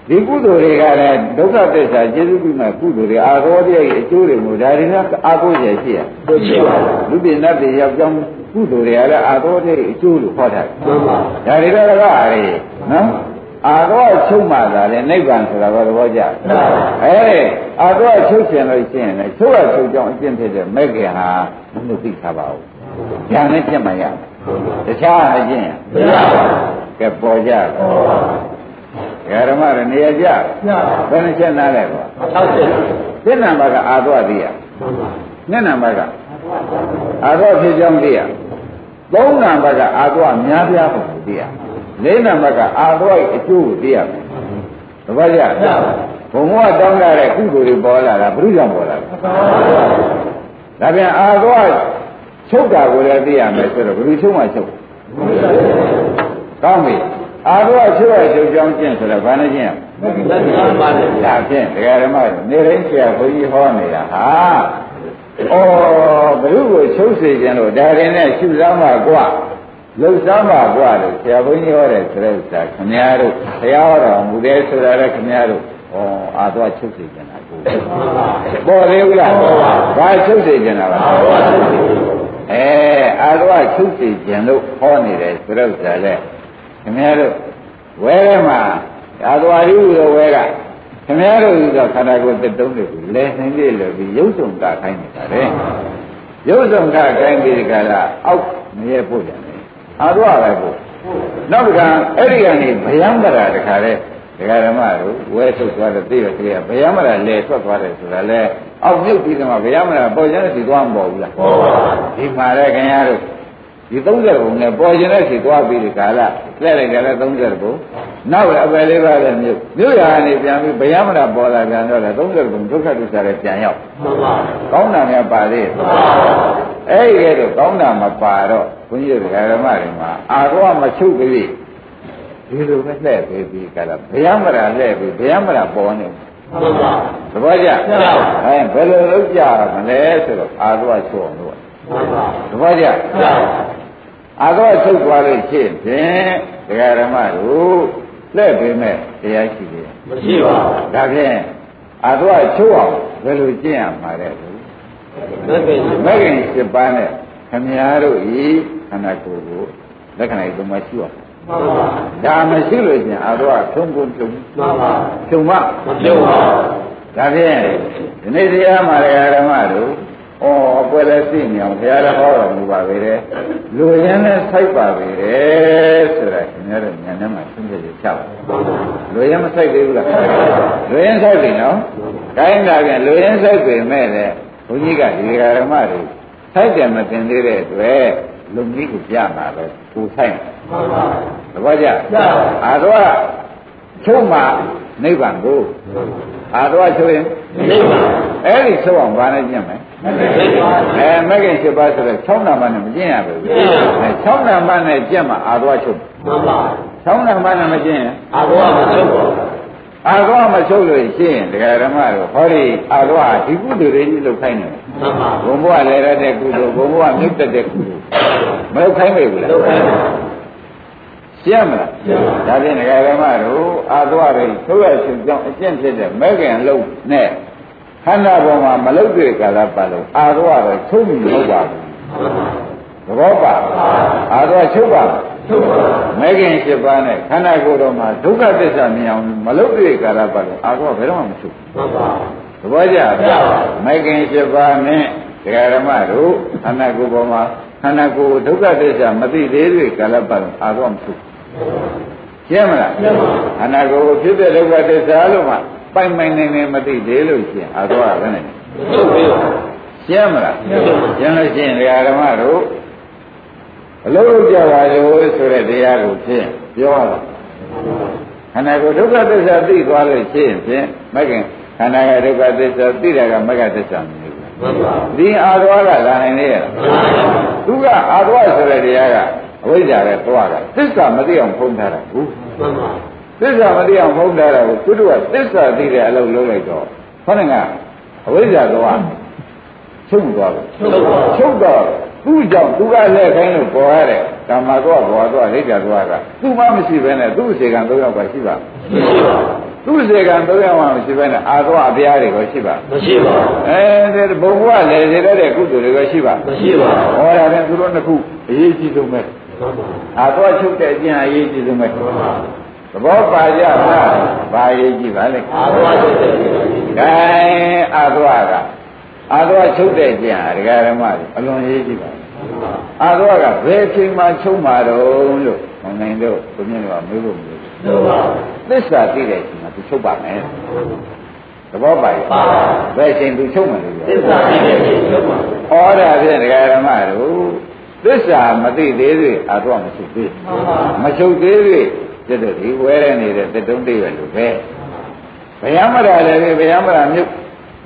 ဒီကုသိုလ်တွေကလည်းဒုက္ခသစ္စာကျေစုပြုမဲ့ကုသိုလ်တွေအာရောရဲ့အကျိုးတွေကိုဒါတွေကအာကိုရရှိရရှိပါဘူးလူပြင်းတတ်တွေရောက်ကြောင်းကုသိုလ်တွေကလည်းအာရောရဲ့အကျိုးလို့ဟောထားတယ်မှန်ပါဒါတွေတော့ကအေးနော်အာရောချုပ်မှသာလေနိဗ္ဗာန်ဆိုတာကသဘောကျအဲအာရောချုပ်ရှင်လို့ရှိရင်လည်းချုပ်ရချုပ်ကြောင်းအကျင့်ဖြစ်တဲ့မဲ့ခင်ဟာမလို့သိထားပါဘူးဉာဏ်နဲ့ပြတ်မှရတခြားအကျင့်မရပါဘူးကဲပေါ်ကြ ဓမ္မရနေရာကြညဘယ်နှချက်နားလဲကွာ60သစ္နံဘကအာသောသိရမှန်ပါမျက်နှံဘကအာသောဖြစ်ကြောင်းသိရသုံးနံဘကအာသောများပြားပုံကိုသိရလေးနံဘကအာသောအကျိုးကိုသိရမယ်တပည့်ကြဘုံဘဝတောင်းလာတဲ့ကုသိုလ်တွေပေါ်လာတာဘုရားကြောင့်ပေါ်လာတာဒါပြန်အာသောချုပ်တာကိုလည်းသိရမယ်ဆိုတော့ဘယ်လိုချုပ်မှချုပ်ကောင်းပြီ အာဘုအချုပ်အချုပ်ကြောင်းကျင့်ဆိုတော့ဘာနဲ့ကျင့်ရမလဲသက္ကပါလေဒါဖြင့်တရားဓမ္မနေတိုင်းဆရာဘုန်းကြီးဟောနေတာဟာဩဘ누구ကိုချုပ်စေခြင်းလို့ဒါရင်နဲ့ရှုစားမှာกว่าလှုပ်စားမှာกว่าလို့ဆရာဘုန်းကြီးဟောတဲ့သရုပ်စာခင်ဗျားတို့ဘုရားဟောတော်မူတယ်ဆိုတာလည်းခင်ဗျားတို့ဩအာသွားချုပ်စေခြင်းတာကိုပေါ်သေးဘူးလားဘာချုပ်စေခြင်းတာပါအဲအာသွားချုပ်စေခြင်းလို့ဟောနေတယ်သရုပ်စာလည်း ခင်ဗျားတို့ဝဲထဲမှာအာသွားရီလို့ဝဲကခင်ဗျားတို့ဥစ္စာခန္ဓာကိုယ်တစ်တုံးတွေကိုလဲနိုင်လေလို့ပြီးရုပ်စုံကခိုင်းနေတာတဲ့ရုပ်စုံကခိုင်းပြီးဒီကလာအောက်မရဲပို့တယ်အာသွားပဲပို့နောက်တစ်ခါအဲ့ဒီကနေဗယံမရာတခါလဲဒကာဓမ္မတို့ဝဲထုတ်သွားတဲ့သိရသေးရဗယံမရာလဲထွက်သွားတယ်ဆိုတာလဲအောက်မြုပ်ပြီးတော့ဗယံမရာပေါ်ကျတဲ့စီသွားမပေါ်ဘူးလားပေါ်ပါဒီမှာလဲခင်ဗျားတို့ ဒီ30ဘုံနဲ့ပေါ်ကျတဲ့စီသွားပြီးဒီကာလလက်လိုက်ကြလဲ30ဘုံနောက်လည်းအပယ်လေးပါးလည်းမြုပ်မြုပ်ရာကနေပြန်ပြီးဗယံမရာပေါ်လာပြန်တော့လေ30ဘုံဒုက္ခဒုစရလည်းပြန်ရောက်မှန်ပါကောင်းတာများပါသေးတယ်အဲ့ဒီကဲတော့ကောင်းတာမပါတော့ဘုန်းကြီးတို့ဓမ္မတွေမှာအာရောမချုပ်ကြည့်ဒီလိုပဲလှည့်ပေးပြီးကြလားဘုရားမရာလှည့်ပြီးဘုရားမရာပေါ်နေမှန်ပါသဘောကျအဲဘယ်လိုလုပ်ကြမလဲဆိုတော့အာရောချုပ်အောင်လို့မှန်ပါသဘောကျ အာရောချုပ်သွားလို့ဖြစ်ဖြင့်ဒကာဓမ္မတို့လှည့်ပေးမဲ့တရားရှိတယ်မရှိပါဘူးဒါဖြင့်အာရောချုပ်အောင်ဘယ်လိုကျင့်ရမှာလဲလက်ခံရှိမဂ္ဂင်7ပါးနဲ့ခမည်းတော်ဤခန္ဓာကိုယ်ကိုလက္ခဏာသုံးပါးရှိအောင်မှန်ပါဒါမရှိလို့ချင်းအာရောဖြုံကုန်ဖြုံမှန်ပါဖြုံမမပြုတ်ပါဘူးဒါဖြင့်ဒီနေ့တရားမှာဓမ္မတို့ ဩအပွဲလဲသိနေအောင်ဘုရားလည်းဟောတော်မူပါပဲတဲ့လူရင်းနဲ့စိုက်ပါပဲတဲ့ဆိုတာခင်ဗျားတို့ဉာဏ်ထဲမှာသိကြရချပါလူရင်းမစိုက်သေးဘူးလားလူရင်းစိုက်ပြီနော်ကိုင်းတာပြန်လူရင်းစိုက်ပြီမဲ့တဲ့ဘုန်းကြီးကဒီဓမ္မတွေစိုက်တယ်မတင်သေးတဲ့အတွက်လူကြီးကိုပြမှာပဲကိုဆိုင်မှန်ပါသဘောကျအာတော့ချုပ်မှနိဗ္ဗာန်ကိုအာတော့ချုပ်ရင်နိဗ္ဗာန်အဲ့ဒီချုပ်အောင်ဘာနဲ့ကျင့်မလဲနိဗ္ဗာန် အဲမဂ္ဂင်7ပါးဆိုတော့6နံပါတ်နဲ့မကျင့်ရဘူးအဲ6နံပါတ်နဲ့ကျင့်မှအာတော့ချုပ်မှန်ပါ6နံပါတ်နဲ့မကျင့်ရင်အာဘောမချုပ်ပါဘူးအာတော့မချုပ်လို့ရှိရင်ဒကာဓမ္မတို့ဟောဒီအာတော့ဟာဒီကုသိုလ်တွေကြီးလုပ်ခိုင်းတယ်မှန်ပါဘုံဘဝလည်းရတဲ့ကုသိုလ်ဘုံဘဝမြုပ်တက်တဲ့ကုသိုလ်မလုပ်ခိုင်းမိဘူးလားလုပ်ခိုင်းပါရှင်းမလားဒါဖြင့်ဒကာဓမ္မတို့အာသွားတွေသုရရှင်ကြောင့်အကျင့်ဖြစ်တဲ့မဲခင်လုံးနဲ့ ခန္ဓာပေါ်မှာမလုတ်တဲ့ကာလပတ်လုံးအာသွားတော့ချုပ်မိမဟုတ်ပါဘူးသဘောပါအာသွားချုပ်ပါချုပ်ပါမဲခင်7ပါးနဲ့ခန္ဓာကိုယ်တော်မှာဒုက္ခသစ္စာမြင်အောင်မလုတ်တဲ့ကာလပတ်လုံးအာသွားဘယ်တော့မှမချုပ်မှန်ပါသဘောကျမဲခင်7ပါးနဲ့ဒကာဓမ္မတို့ခန္ဓာကိုယ်ပေါ်မှာခန္ဓာကိုယ်ဒုက္ခသစ္စာမသိသေးတဲ့ကာလပတ်လုံးအာသွားမချုပ်ရှင်းမလားရှင်းပါအနာကိုယ်ဖြစ်တဲ့ဒုက္ခသစ္စာလို့မှ ပိုင်ပိုင်နေနေမသိသေးလို့ရှင်းအာသွားပဲနဲ့ချုပ်ပြီးပါရှင်းမလားရှင်းလို့ရှင်းတရားဓမ္မတို့အလုံးလုံးကြပါလို့ဆိုတဲ့တရားကိုဖြင့်ပြောရတာခန္ဓာကိုယ်ဒုက္ခသစ္စာသိသွားလို့ရှင်းဖြင့်မကင်ခန္ဓာကဒုက္ခသစ္စာသိတာကမကသစ္စာမဟုတ်ဘူးမမှန်ပါဒီအာရဝကလာနိုင်နေရလားမှန်ပါသူကအာရဝဆိုတဲ့တရားကအဝိဇ္ဇာပဲသွားတာသစ္စာမသိအောင်ဖုံးထားတာဟုတ်မှန်ပါ သစ္စာမသိအောင်ဖုံးထားတာကိုသူတို့ကသစ္စာသိတဲ့အလုပ်လုပ်လိုက်တော့ခေါင်းကအဝိဇ္ဇာသွားချုပ်သွားတယ်ချုပ်ပါချုပ်တော့သူ့ကြောင့်သူကလက်ခိုင်းလို့ပေါ်ရတဲ့ကာမတော့ဘောတော့လိဋ္ဌာသွားကသူ့မှမရှိဘဲနဲ့သူ့စေကံ၃ယောက်ကရှိပါမရှိပါသူ့စေကံ၃ယောက်မှမရှိဘဲနဲ့အာသွားအပြားတွေကိုရှိပါမရှိပါအဲဒီဘုံဘဝလည်းစေတဲ့ကုသိုလ်တွေကရှိပါမရှိပါဟောတာလည်းသူတို့နှစ်ခုအရေးကြီးဆုံးပဲမှန်ပါအာသွားချုပ်တဲ့အကျင့်အရေးကြီးဆုံးပဲမှန်ပါ သဘောပါကြလားဘာအရေးကြီးပါလဲအာသွားတဲ့တဲ့ကဲအာသွားကအာသွားချုပ်တဲ့အကျင့်ဟာဒကာရမတွေအလွန်အရေးကြီးပါအာသွားကဘယ်အချိန်မှချုပ်မှာတော့လို့မနိုင်တော့ဘုမြင့်ကမေးဖို့မလိုဘူးမှန်ပါသစ္စာသိတဲ့အချိန်မှာသူချုပ်ပါမယ်သဘောပါရဲ့ပါဘယ်အချိန်သူချုပ်မှာလဲသစ္စာသိတဲ့ခြင်းချုပ်ပါဩော်ဒါဖြင့်ဒကာရမတို့သစ္စာမသိသေးသေးအာသွားမချုပ်သေးမှန်ပါမချုပ်သေးသေး တဲ့တည်းဒီဝဲရနေတဲ့တတုံးတိရွယ်လိုပဲဘယမရာလည်းပဲဘယမရာမြုပ်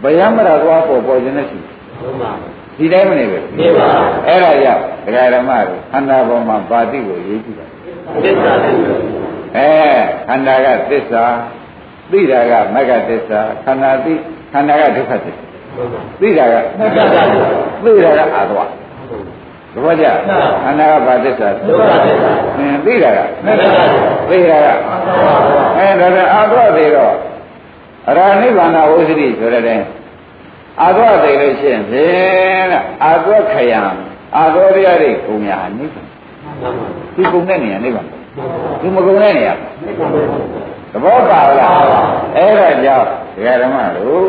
ဘယမရာသွားပေါ်ပေါ်ခြင်းနဲ့ရှိမှန်ပါဒီတိုင်းမနေပဲနေပါအဲ့ဒါကြောင့်ဒကာရမတို့ခန္ဓာပေါ်မှာပါတိကိုရေးကြည့်ပါသစ္စာသိအဲခန္ဓာကသစ္စာသိတာကမဂ္ဂသစ္စာခန္ဓာသိခန္ဓာကဒုက္ခသစ္စာမှန်ပါသိတာကမဂ္ဂသစ္စာသိတာကအာသွား သဘောကျခန္ဓာကဘာသစ္စာဒုက္ခသစ္စာအင်းသိတာကမဂ္ဂသစ္စာသိတာကအဲဒါနဲ့အာသွားသေးတော့အရာနိဗ္ဗာန်ဝိသတိဆိုတဲ့အာသွားသေးလို့ရှိရင်ဖြင့်တဲ့အာသွားခယံအာသွားရတဲ့ကုံညာနိဗ္ဗာန်မှန်ပါဒီကုံတဲ့နေရာနိဗ္ဗာန်ဒီမကုံတဲ့နေရာသဘောပါလားအဲ့ဒါကြောင့်ဒကာဓမ္မတို့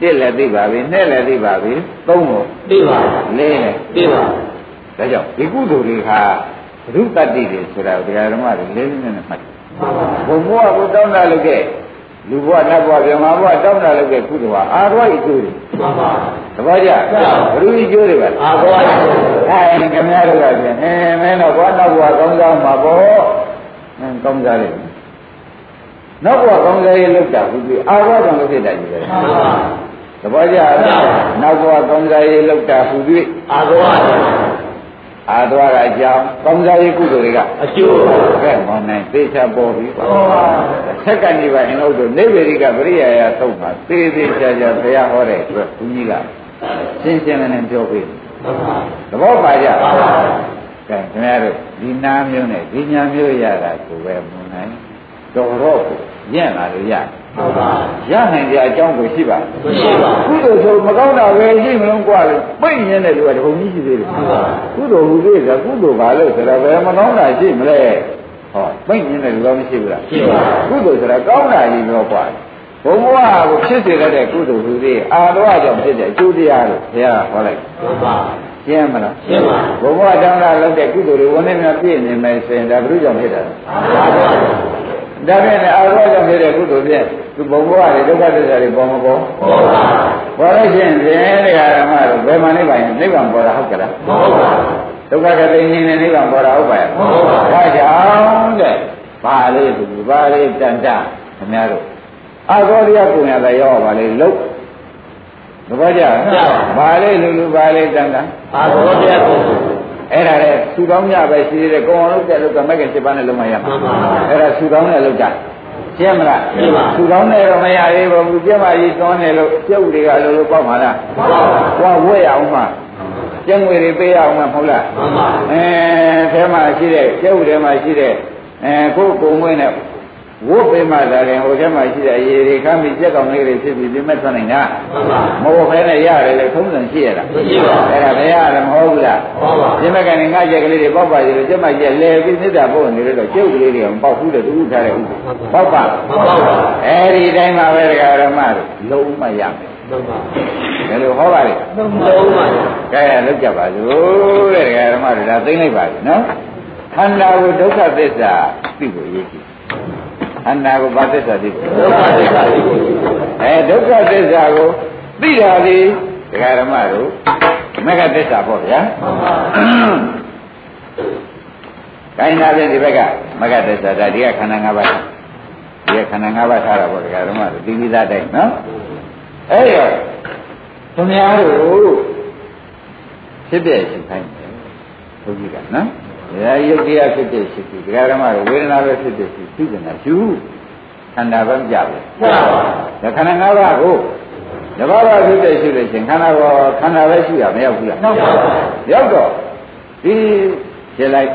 တစ်လည်းသိပါပြီနှစ်လည်းသိပါပြီသုံးလို့သိပါလေးလည်းသိပါ ဒါကြောင့်ဒီကုသိုလ်တွေဟာဘုရုတ္တတိတွေဆိုတာဒကာဓမ္မတွေလေးလေးနဲ့နဲ့မှတ်တယ်ဘုံဘဝကိုတောင်းတလုပ်ခဲ့လူဘဝနတ်ဘဝဗြဟ္မာဘဝတောင်းတလုပ်ခဲ့ကုသိုလ်ဟာအာရဝိကျိုးတွေမှန်ပါသဘောကျဘုရုကျိုးတွေပါအာသွားတဲ့အဲခင်ဗျားတို့ကပြန်အဲမင်းတော့ဘောနောက်ဘဝကောင်းစားမှာပေါ့အင်းကောင်းစားလိမ့်မယ်နောက်ဘဝကောင်းစားရေးလောက်တာဘူးပြီအာရဝကြောင့်လုပ်ဖြစ်တာကြီးပဲမှန်ပါသဘောကျနောက်ဘဝကောင်းစားရေးလောက်တာဘူးပြီအာသွားတဲ့ အာသွားကအကြောင်းကောင်းစားရေးကုသိုလ်တွေကအကျိုးကဲမောင်းနိုင်သေချာပေါ်ပြီပါဆက်ကနေပါရင်လို့တို့နေဝေရိကပရိယာယသုံးပါသေသေးချာချာဘုရားဟောတဲ့အတွက်ဘုကြီးကရှင်းရှင်းလင်းလင်းပြောပြီးမှန်ပါသဘောပါကြပါပါကဲခင်ဗျားတို့ဒီနာမျိုးနဲ့ဒီညာမျိုးရတာကိုပဲမွန်နိုင်တော်တော့ကိုညံ့လာလို့ရမှန်ပါ ရနိုင်ကြအကြောင်းကိုရှိပါမရှိပါဘူးကုသိုလ်ဆိုမကောင်းတာပဲရှိမလုံးกว่าလေပိတ်ရင်းတဲ့လူကတပုံကြီးရှိသေးတယ်ကုသိုလ်ဟူသေးတာကုသိုလ်ပါလို့ဆိုတော့ဘယ်မကောင်းတာရှိမလဲဟောပိတ်ရင်းတဲ့လူကမရှိဘူးလားရှိပါဘူးကုသိုလ်ဆိုတာကောင်းတာကြီးတော့กว่าဘုံဘဝကိုဖြစ်စေတဲ့ကုသိုလ်ဟူသေးအာရဝကြောင့်ဖြစ်တဲ့အကျိုးတရားလို့ဘုရားဟောလိုက်ပါရှင်းမလားရှင်းပါဘုံဘဝတောင်းတာလုပ်တဲ့ကုသိုလ်တွေဝင်နေမှပြည့်နေမယ်ဆိုရင်ဒါဘုရားကြောင့်ဖြစ်တာပါပါ ဒါဖြင့်လည်းအာရောကြောင့်ဖြစ်တဲ့ကုသိုလ်ဖြင့်သူဘုံဘဝတွေဒုက္ခသစ္စာတွေပေါ်မပေါ်ဟုတ်ပါပေါ်လို့ရှိရင်ဖြင့်တရားဓမ္မတို့ဘယ်မှာနိဗ္ဗာန်နိဗ္ဗာန်ပေါ်တာဟုတ်ကြလားဟုတ်ပါဒုက္ခကတိနေနေနိဗ္ဗာန်ပေါ်တာဟုတ်ပါရဲ့ဟုတ်ပါဒါကြောင့်တဲ့ဘာလေးသူဘာလေးတန်တခင်ဗျားတို့အာရောတရားကိုရတာရောပါလေလုတ်သဘောကျလားဘာလေးလူလူဘာလေးတန်တအာသွားတဲ့ကို အဲ့ဒါလေသူကောင်းကြပဲရှိသေးတယ်ကိုအောင်လုပ်တဲ့လောက်ကမက်က7ပါးနဲ့လုံးမရမှန်ပါအဲ့ဒါသူကောင်းတဲ့လောက်တာရှင်းမလားရှင်းပါသူကောင်းတဲ့တော့မရသေးဘူးပြက်မကြီးသွန်းနေလို့ပြုတ်တွေကလိုလိုပေါက်မှာလားမှန်ပါဟောဝဲရအောင်မှာကျင်းငွေတွေပေးရအောင်မှာမဟုတ်လားမှန်ပါအဲအဲမှာရှိတဲ့ပြုတ်တွေမှာရှိတဲ့အဲကိုယ်ကုံငွေနဲ့ ဝုတ်ပေးမှသာရင်ဟိုထဲမှာရှိတဲ့အရေးတွေခမ်းပြီးကြက်ကောင်လေးတွေဖြစ်ပြီးပြမဲ့ထွက်နိုင်တာမှန်ပါမဟုတ်ဘဲနဲ့ရတယ်လေထုံးစံရှိရတာမရှိပါအဲ့ဒါဘယ်ရတယ်မဟုတ်ဘူးလားဟုတ်ပါပြမကန်ငါကြက်ကလေးတွေပေါက်ပါကြလို့ကျမကြက်လဲပြီးစိတ်ဓာတ်ပို့နေလို့ကျုပ်ကလေးတွေကမပေါက်ဘူးတဲ့တူထားတဲ့ဥပေါက်ပါမပေါက်ပါအဲ့ဒီတိုင်းမှာပဲဒကာရမတို့လုံးမရမယ်မှန်ပါဘယ်လိုဟောပါလဲလုံးလုံးပါကဲလောက်ကြပါစို့တဲ့ဒကာရမတို့ဒါသိမ့်လိုက်ပါပြီနော်ခန္ဓာကိုဒုက္ခသစ္စာသိဖို့ရည်ကြ ည့်ခန္ဓာကိုဘာသစ္စာသိဖို့ဒုက္ခသစ္စာကိုအဲဒုက္ခသစ္စာကိုသိတာဒီဒကာရမတို့မဂ္ဂသစ္စာပေါ့ဗျာမှန်ပါကိုင်းနာဖြင့်ဒီဘက်ကမဂ္ဂသစ္စာဒါဒီကခန္ဓာ၅ပါးဒီကခန္ဓာ၅ပါးထားတာပေါ့ဒကာဓမ္မတို့သိပြီးသားတိုင်းနော်အဲ့တော့ဒခင်ဗျားတို့ဖြစ်တဲ့ရှိခိုင်းတယ်ဘုရားကနော် ဒါယုတ်တရားဖြစ်တဲ့ရှိပြီဒကာရမတို့ဝေဒနာပဲဖြစ်တဲ့ရှိသိတယ်နော်ယူခန္ဓာပဲမကြဘူးဒါခန္ဓာ၅ပါးကိုတဘာဝဖြစ်တဲ့ရှိလို့ရှင်ခန္ဓာကောခန္ဓာပဲရှိရမရောက်ဘူးလားရောက်တော့ဒီဖြစ်လိုက်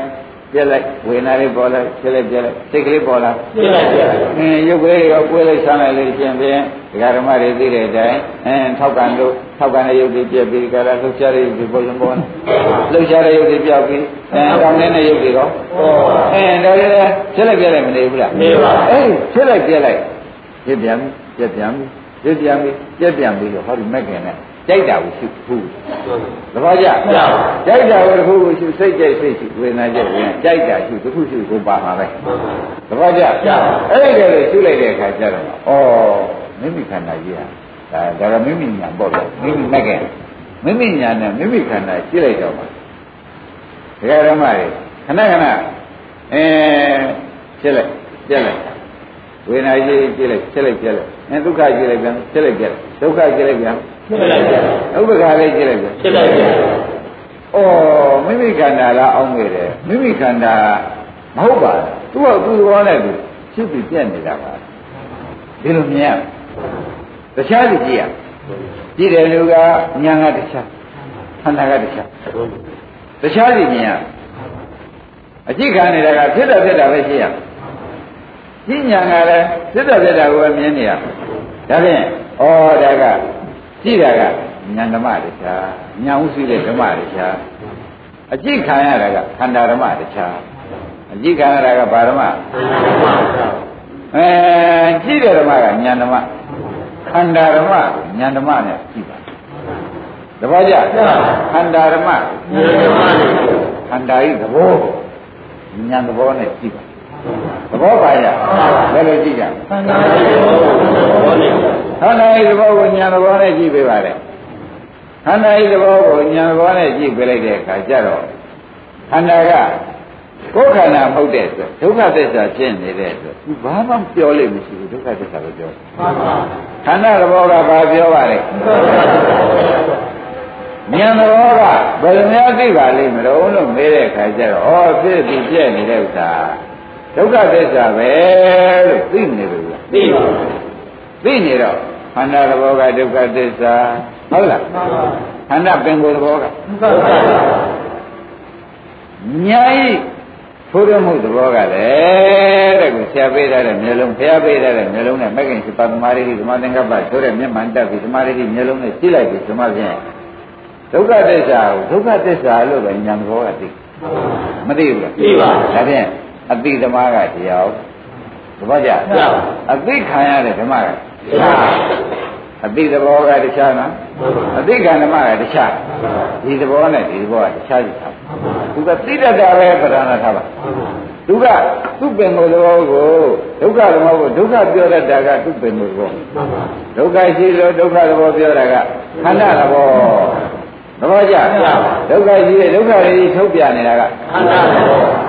ပြက်လိုက်ဝေနာလေးပေါ်လိုက်ဖြစ်လိုက်ပြက်လိုက်စိတ်ကလေးပေါ်လာပြက်လိုက်ပြက်လိုက်အင်းရုပ်ကလေးရောကိုယ်လိုက်ဆမ်းလိုက်လို့ရှင်ဖြင့်ဒကာဓမ္မတွေသိတဲ့အတိုင်းအင်းထောက်ကန်လို့ထောက်ကန်တဲ့ရုပ်တွေပြက်ပြီးကြလားလှုပ်ရှားတဲ့ရုပ်တွေပေါ်ရင်ပေါ်လှုပ်ရှားတဲ့ရုပ်တွေပြောက်ပြီးအင်းကောင်းတဲ့ရုပ်တွေရောအင်းဒါလည်းဖြစ်လိုက်ပြက်လိုက်မနေဘူးလားနေပါအေးဖြစ်လိုက်ပြက်လိုက်ဖြစ်ပြန်ပြက်ပြန်ပြက်ပြန်ပြက်ပြန်ပြီးတော့ဟောဒီမက်ကင်နဲ့ ကြိုက်တာကိုရှိဘူးသဘောကျကြိုက်တာကိုတစ်ခုခုရှိစိတ်ကြိုက်စိတ်ရှိဝေဒနာကြိုက်ဝေဒနာကြိုက်တာရှိတစ်ခုရှိကိုပါမှာပဲသဘောကျအဲ့ဒီလိုရှိလိုက်တဲ့အခါကျတော့ဩမိမိခန္ဓာကြီးဟာဒါဒါကမိမိညာပေါ့လေမိမိမက်ကမိမိညာနဲ့မိမိခန္ဓာရှိလိုက်တော့မှာဒကာရမတွေခဏခဏအဲဖြစ်လိုက်ပြက်လိုက်ဝေဒနာကြီးကြည့်လိုက်ဖြစ်လိုက်ပြက်လိုက်အဲဒုက္ခကြည့်လိုက်ပြန်ဖြစ်လိုက်ပြက်ဒုက္ခကြည့်လိုက်ပြန် ဖြစ်လိုက်ပြန်ဥပ္ပခါလေးကြည့်လိုက်ပြန်ဖြစ်လိုက်ပြန်ဩမိမိခန္ဓာလားအောင်းနေတယ်မိမိခန္ဓာမဟုတ်ပါသူ့ဟာသူ့ဘောနဲ့သူဖြစ်ပြီးပြက်နေတာပါဒီလိုမြင်ရတခြားလူကြည့်ရကြည့်တယ်လူကညာကတခြားခန္ဓာကတခြားတခြားလူမြင်ရအကြည့်ခံနေတာကဖြစ်တာဖြစ်တာပဲရှိရပညာကလည်းစစ်တော်စစ်တာကိုမြင်နေရဒါဖြင့်ဩဒါက ကြည့်တာကဉာဏ်ဓမ္မတရားဉာဏ်ဥသိတဲ့ဓမ္မတရားအကြည့်ခံရတာကခန္ဓာဓမ္မတရားအကြည့်ခံရတာကဘာဓမ္မအဲကြည့်တဲ့ဓမ္မကဉာဏ်ဓမ္မခန္ဓာဓမ္မဉာဏ်ဓမ္မနဲ့ကြည့်ပါသဘောကျခန္ဓာဓမ္မခန္ဓာဤသဘောဉာဏ်သဘောနဲ့ကြည့်ပါ သဘောပါရဘယ်လိုကြည့်ကြခန္ဓာရဲ့သဘောနဲ့ခန္ဓာရဲ့သဘောကိုညာသဘောနဲ့ကြည့်ပေးပါလေခန္ဓာရဲ့သဘောကိုညာသဘောနဲ့ကြည့်ပေးလိုက်တဲ့အခါကျတော့ခန္ဓာကကိုယ်ခန္ဓာမဟုတ်တဲ့အတွက်ဒုက္ခသစ္စာဖြစ်နေတဲ့အတွက်သူဘာမှပြောလို့မရှိဘူးဒုက္ခသစ္စာပဲပြောခန္ဓာသဘောကဘာပြောပါလဲဉာဏ်တော်ကဘယ်လိုများသိပါလိမ့်မလို့လို့မေးတဲ့အခါကျတော့ဩဖြစ်ပြီးပြည့်နေတဲ့ဥစ္စာ ဒုက္ခသစ္စာပဲလို့သိနေပြီလားသိပါဘူးသိနေတော့ခန္ဓာသဘောကဒုက္ခသစ္စာဟုတ်လားမှန်ပါခန္ဓာပင်ကိုယ်သဘောကဒုက္ခသစ္စာညာဤဘုရားမှုသဘောကလည်းတဲ့ကိုဆရာပေးထားတဲ့မျိုးလုံးဖျားပေးထားတဲ့မျိုးလုံးနဲ့မဂ္ဂင်စပါသမာဓိသမာသင်္ကပ္ပဆိုတဲ့မျက်မှန်တက်ပြီးသမာဓိမျိုးလုံးနဲ့ကြည့်လိုက်ပြီးသမာဖြင့်ဒုက္ခသစ္စာကိုဒုက္ခသစ္စာလို့ပဲညာသဘောကသိမသိဘူးလားသိပါဒါဖြင့် အတိဓမ္မကတရားသဘောကျအတိခံရတဲ့ဓမ္မကတရားအတိသဘောကတခြားနော်အတိကံဓမ္မကတခြားဒီသဘောနဲ့ဒီသဘောကတခြားစီထားသူကသိတတ်တာပဲပဓာနာထားပါသူကသူ့ပင်ကိုယ်သဘောကိုဒုက္ခသဘောကိုဒုက္ခပြောတတ်တာကသူ့ပင်ကိုယ်သဘောဒုက္ခရှိလို့ဒုက္ခသဘောပြောတာကခန္ဓာသဘောသဘောကျဒုက္ခရှိတဲ့ဒုက္ခတွေထုတ်ပြနေတာကခန္ဓာသဘော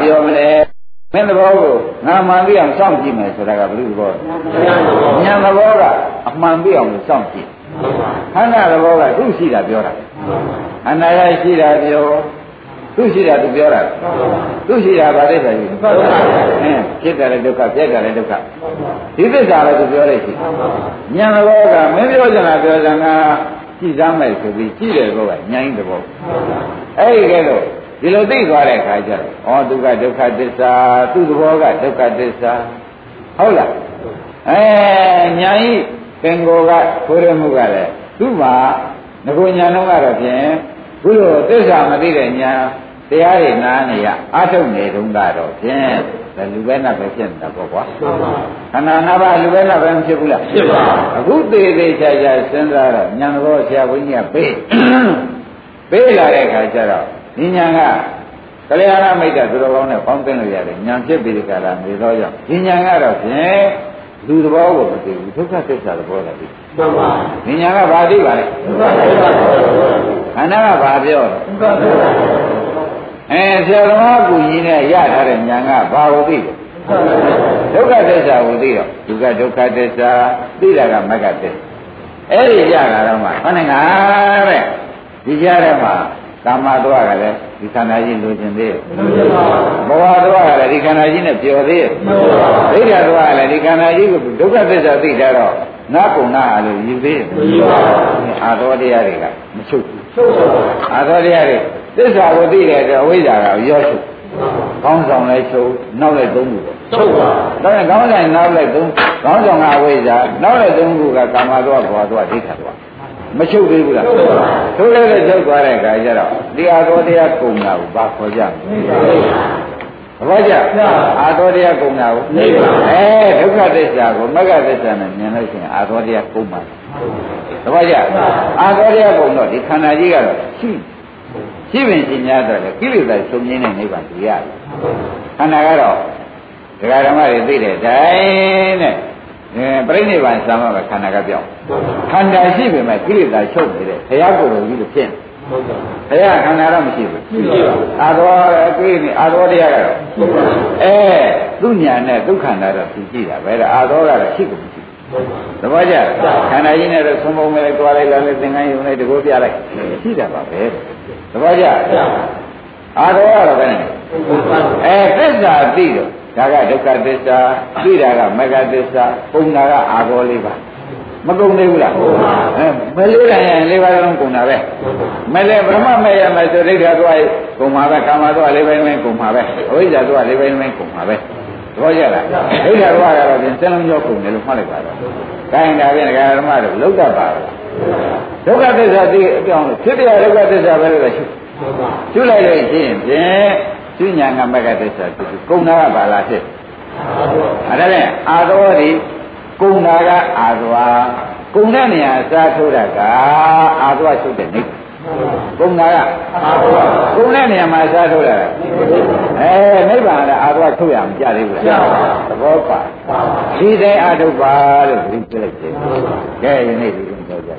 ပြောမလဲမင်းသဘောကိုငါမှန်သိအောင်စောင့်ကြည့်မယ်ဆိုတာကဘယ်လိုသဘောဉာဏ်သဘောကအမှန်သိအောင်စောင့်ကြည့်ခန္ဓာသဘောကသူ့ရှိတာပြောတာခန္ဓာရရှိတာပြောသူရှိတာသူပြောတာသူရှိတာဗာဒိဋ္ဌာကြီးအင်းဖြစ်တယ်လည်းဒုက္ခပြက်တယ်လည်းဒုက္ခဒီသစ္စာလည်းသူပြောလိုက်ရှိဉာဏ်သဘောကမင်းပြောကြတာပြောကြတာကြည်စားမယ်ဆိုပြီးကြည့်တယ်ဘောကဉာဏ်သဘောအဲ့ဒီကဲတော့ ဒီလိုသိသွားတဲ့အခါကျတော့ဩသူကဒုက္ခသစ္စာသူ့သဘောကဒုက္ခသစ္စာဟုတ်လားအဲညာဤသင်္ကိုကခိုးရမှုကလည်းသူ့မှာငကိုညာတော့ကတော့ဖြင့်ဘုလိုသစ္စာမသိတဲ့ညာတရားတွေနားနေရအာထုတ်နေတုန်းကတော့ဖြင့်လူပဲနာပဲဖြစ်နေတာပေါ့ကွာခန္ဓာနာပါလူပဲနာပဲမဖြစ်ဘူးလားဖြစ်ပါအခုသေးသေးချာချာစဉ်းစားတော့ညာတော်ဆရာဘုန်းကြီးကပေးပေးလာတဲ့အခါကျတော့ ဒီညာကကလျာဏမိတ်တာသူတော်ကောင်းနဲ့ပေါင်းသိလို့ရတယ်ညာဖြစ်ပြီးဒီကလာနေတော့ကြောင့်ဒီညာကတော့ဖြင့်လူသဘောကိုမသိဘူးဒုက္ခသစ္စာသဘောလည်းသိမှန်ပါဒီညာကဘာသိပါလဲဒုက္ခသစ္စာခန္ဓာကဘာပြောလဲဒုက္ခသစ္စာအဲဆရာသမားကူကြီးနဲ့ရထားတဲ့ညာကဘာကိုသိလဲဒုက္ခသစ္စာကိုသိတော့ဒုက္ခဒုက္ခသစ္စာသိတာကမဂ္ဂသစ္စာအဲ့ဒီကြတာတော့မှခဏငါတဲ့ဒီကြတဲ့မှာ ကာမသွားကလည်းဒီခန္ဓာကြီးလိုချင်သေးရဲ့ဘဝသွားကလည်းဒီခန္ဓာကြီးနဲ့ပျော်သေးရဲ့ဒိဋ္ဌသွားကလည်းဒီခန္ဓာကြီးကိုဒုက္ခသစ္စာသိကြတော့နာကုဏအားလို့ယူသေးရဲ့အာသောတရားတွေကမချုပ်ဘူးအာသောတရားတွေသစ္စာကိုသိတဲ့အတွက်အဝိဇ္ဇာကရောချုပ်ကောင်းဆောင်လိုက်ချုပ်နောက်လိုက်သုံးခုပေါ့ချုပ်ပါဒါနဲ့ခေါင်းဆိုင်နောက်လိုက်သုံးခေါင်းဆောင်ကအဝိဇ္ဇာနောက်လိုက်သုံးခုကကာမသောဘောသောဒိဋ္ဌသော မချုပ်သေးဘူးလားသို့လည်းလည်းချုပ်သွားတဲ့အခါကျတော့တရားတော်တရားကုံတာကိုဘာခေါ်ကြမလဲသဘောကျအာသောတရားကုံတာကိုအဲဒုက္ခသစ္စာကိုမဂ္ဂသစ္စာနဲ့မြင်လို့ရှိရင်အာသောတရားကုံပါသဘောကျအာသောတရားကုံတော့ဒီခန္ဓာကြီးကတော့ရှိရှိပင်ရှိများတော့လေကိလေသာချုပ်ငင်းတဲ့နိဗ္ဗာန်တရားခန္ဓာကတော့ဒကာဓမ္မတွေသိတဲ့တိုင်းနဲ့ အဲပြိဋိဘံသံဃာကခန္ဓာကပြောင်းခန္ဓာရှိပေမဲ့ကိလေသာချုပ်နေတဲ့ဘုရားကိုယ်တော်ကြီးလို့ဖြစ်နေဘုရားခန္ဓာတော့မရှိဘူးအာသောအကိနေအာသောတရားကတော့အဲသူညာနဲ့ဒုက္ခန္တာတော့သိကြည့်တာပဲဒါအာသောကတော့ရှိကုန်မရှိသဘောကျခန္ဓာကြီးနဲ့တော့သုံးပုံမဲ့တွားလိုက်လာလိုက်သင်္ကန်းယုံလိုက်တကိုးပြလိုက်ရှိတာပါပဲသဘောကျအာသောကတော့ဘယ်နဲ့အဲသစ္စာသိတော့ ဒါကဒုက္ခသစ္စာသိတာကမဂ္ဂသစ္စာပုံနာကအာဘောလေးပါမကုံသေးဘူးလားအဲမလေးတိုင်းရင်လေးပါးလုံးကုံတာပဲမလေးဗြဟ္မမဲ့ရမယ်ဆိုဒိဋ္ဌသွားကုံပါပဲကာမသွားလေးပိုင်းပိုင်းကုံပါပဲအဝိဇ္ဇာသွားလေးပိုင်းပိုင်းကုံပါပဲသဘောကျလားဒိဋ္ဌသွားကတော့ပြင်စလုံးကြောကုံတယ်လို့မှတ်လိုက်ပါတော့ခိုင်းတာပြင်ဒကာဓမ္မတို့လောက်တတ်ပါလားဒုက္ခသစ္စာသိအကြောင်းလို့ဖြစ်တဲ့ဒုက္ခသစ္စာပဲလို့ရှုရှုလိုက်လို့ရှိရင်ဖြင့် သူညာကမဂ္ဂသစ္စာသူကုံနာကပါလားဖြစ်အဲ့ဒါနဲ့အာသောဒီကုံနာကအာသောကုံတဲ့နေရာအစားထိုးတာကအာသောချုပ်တဲ့နေကုံနာကအာသောကုံတဲ့နေရာမှာအစားထိုးတာအဲနိဗ္ဗာန်ကအာသောထုတ်ရမကြသေးဘူးလားသဘောပါဒီတိုင်းအာထုပါလို့ဒီပြလိုက်တယ်ကဲယနေ့ဒီလိုပြောကြ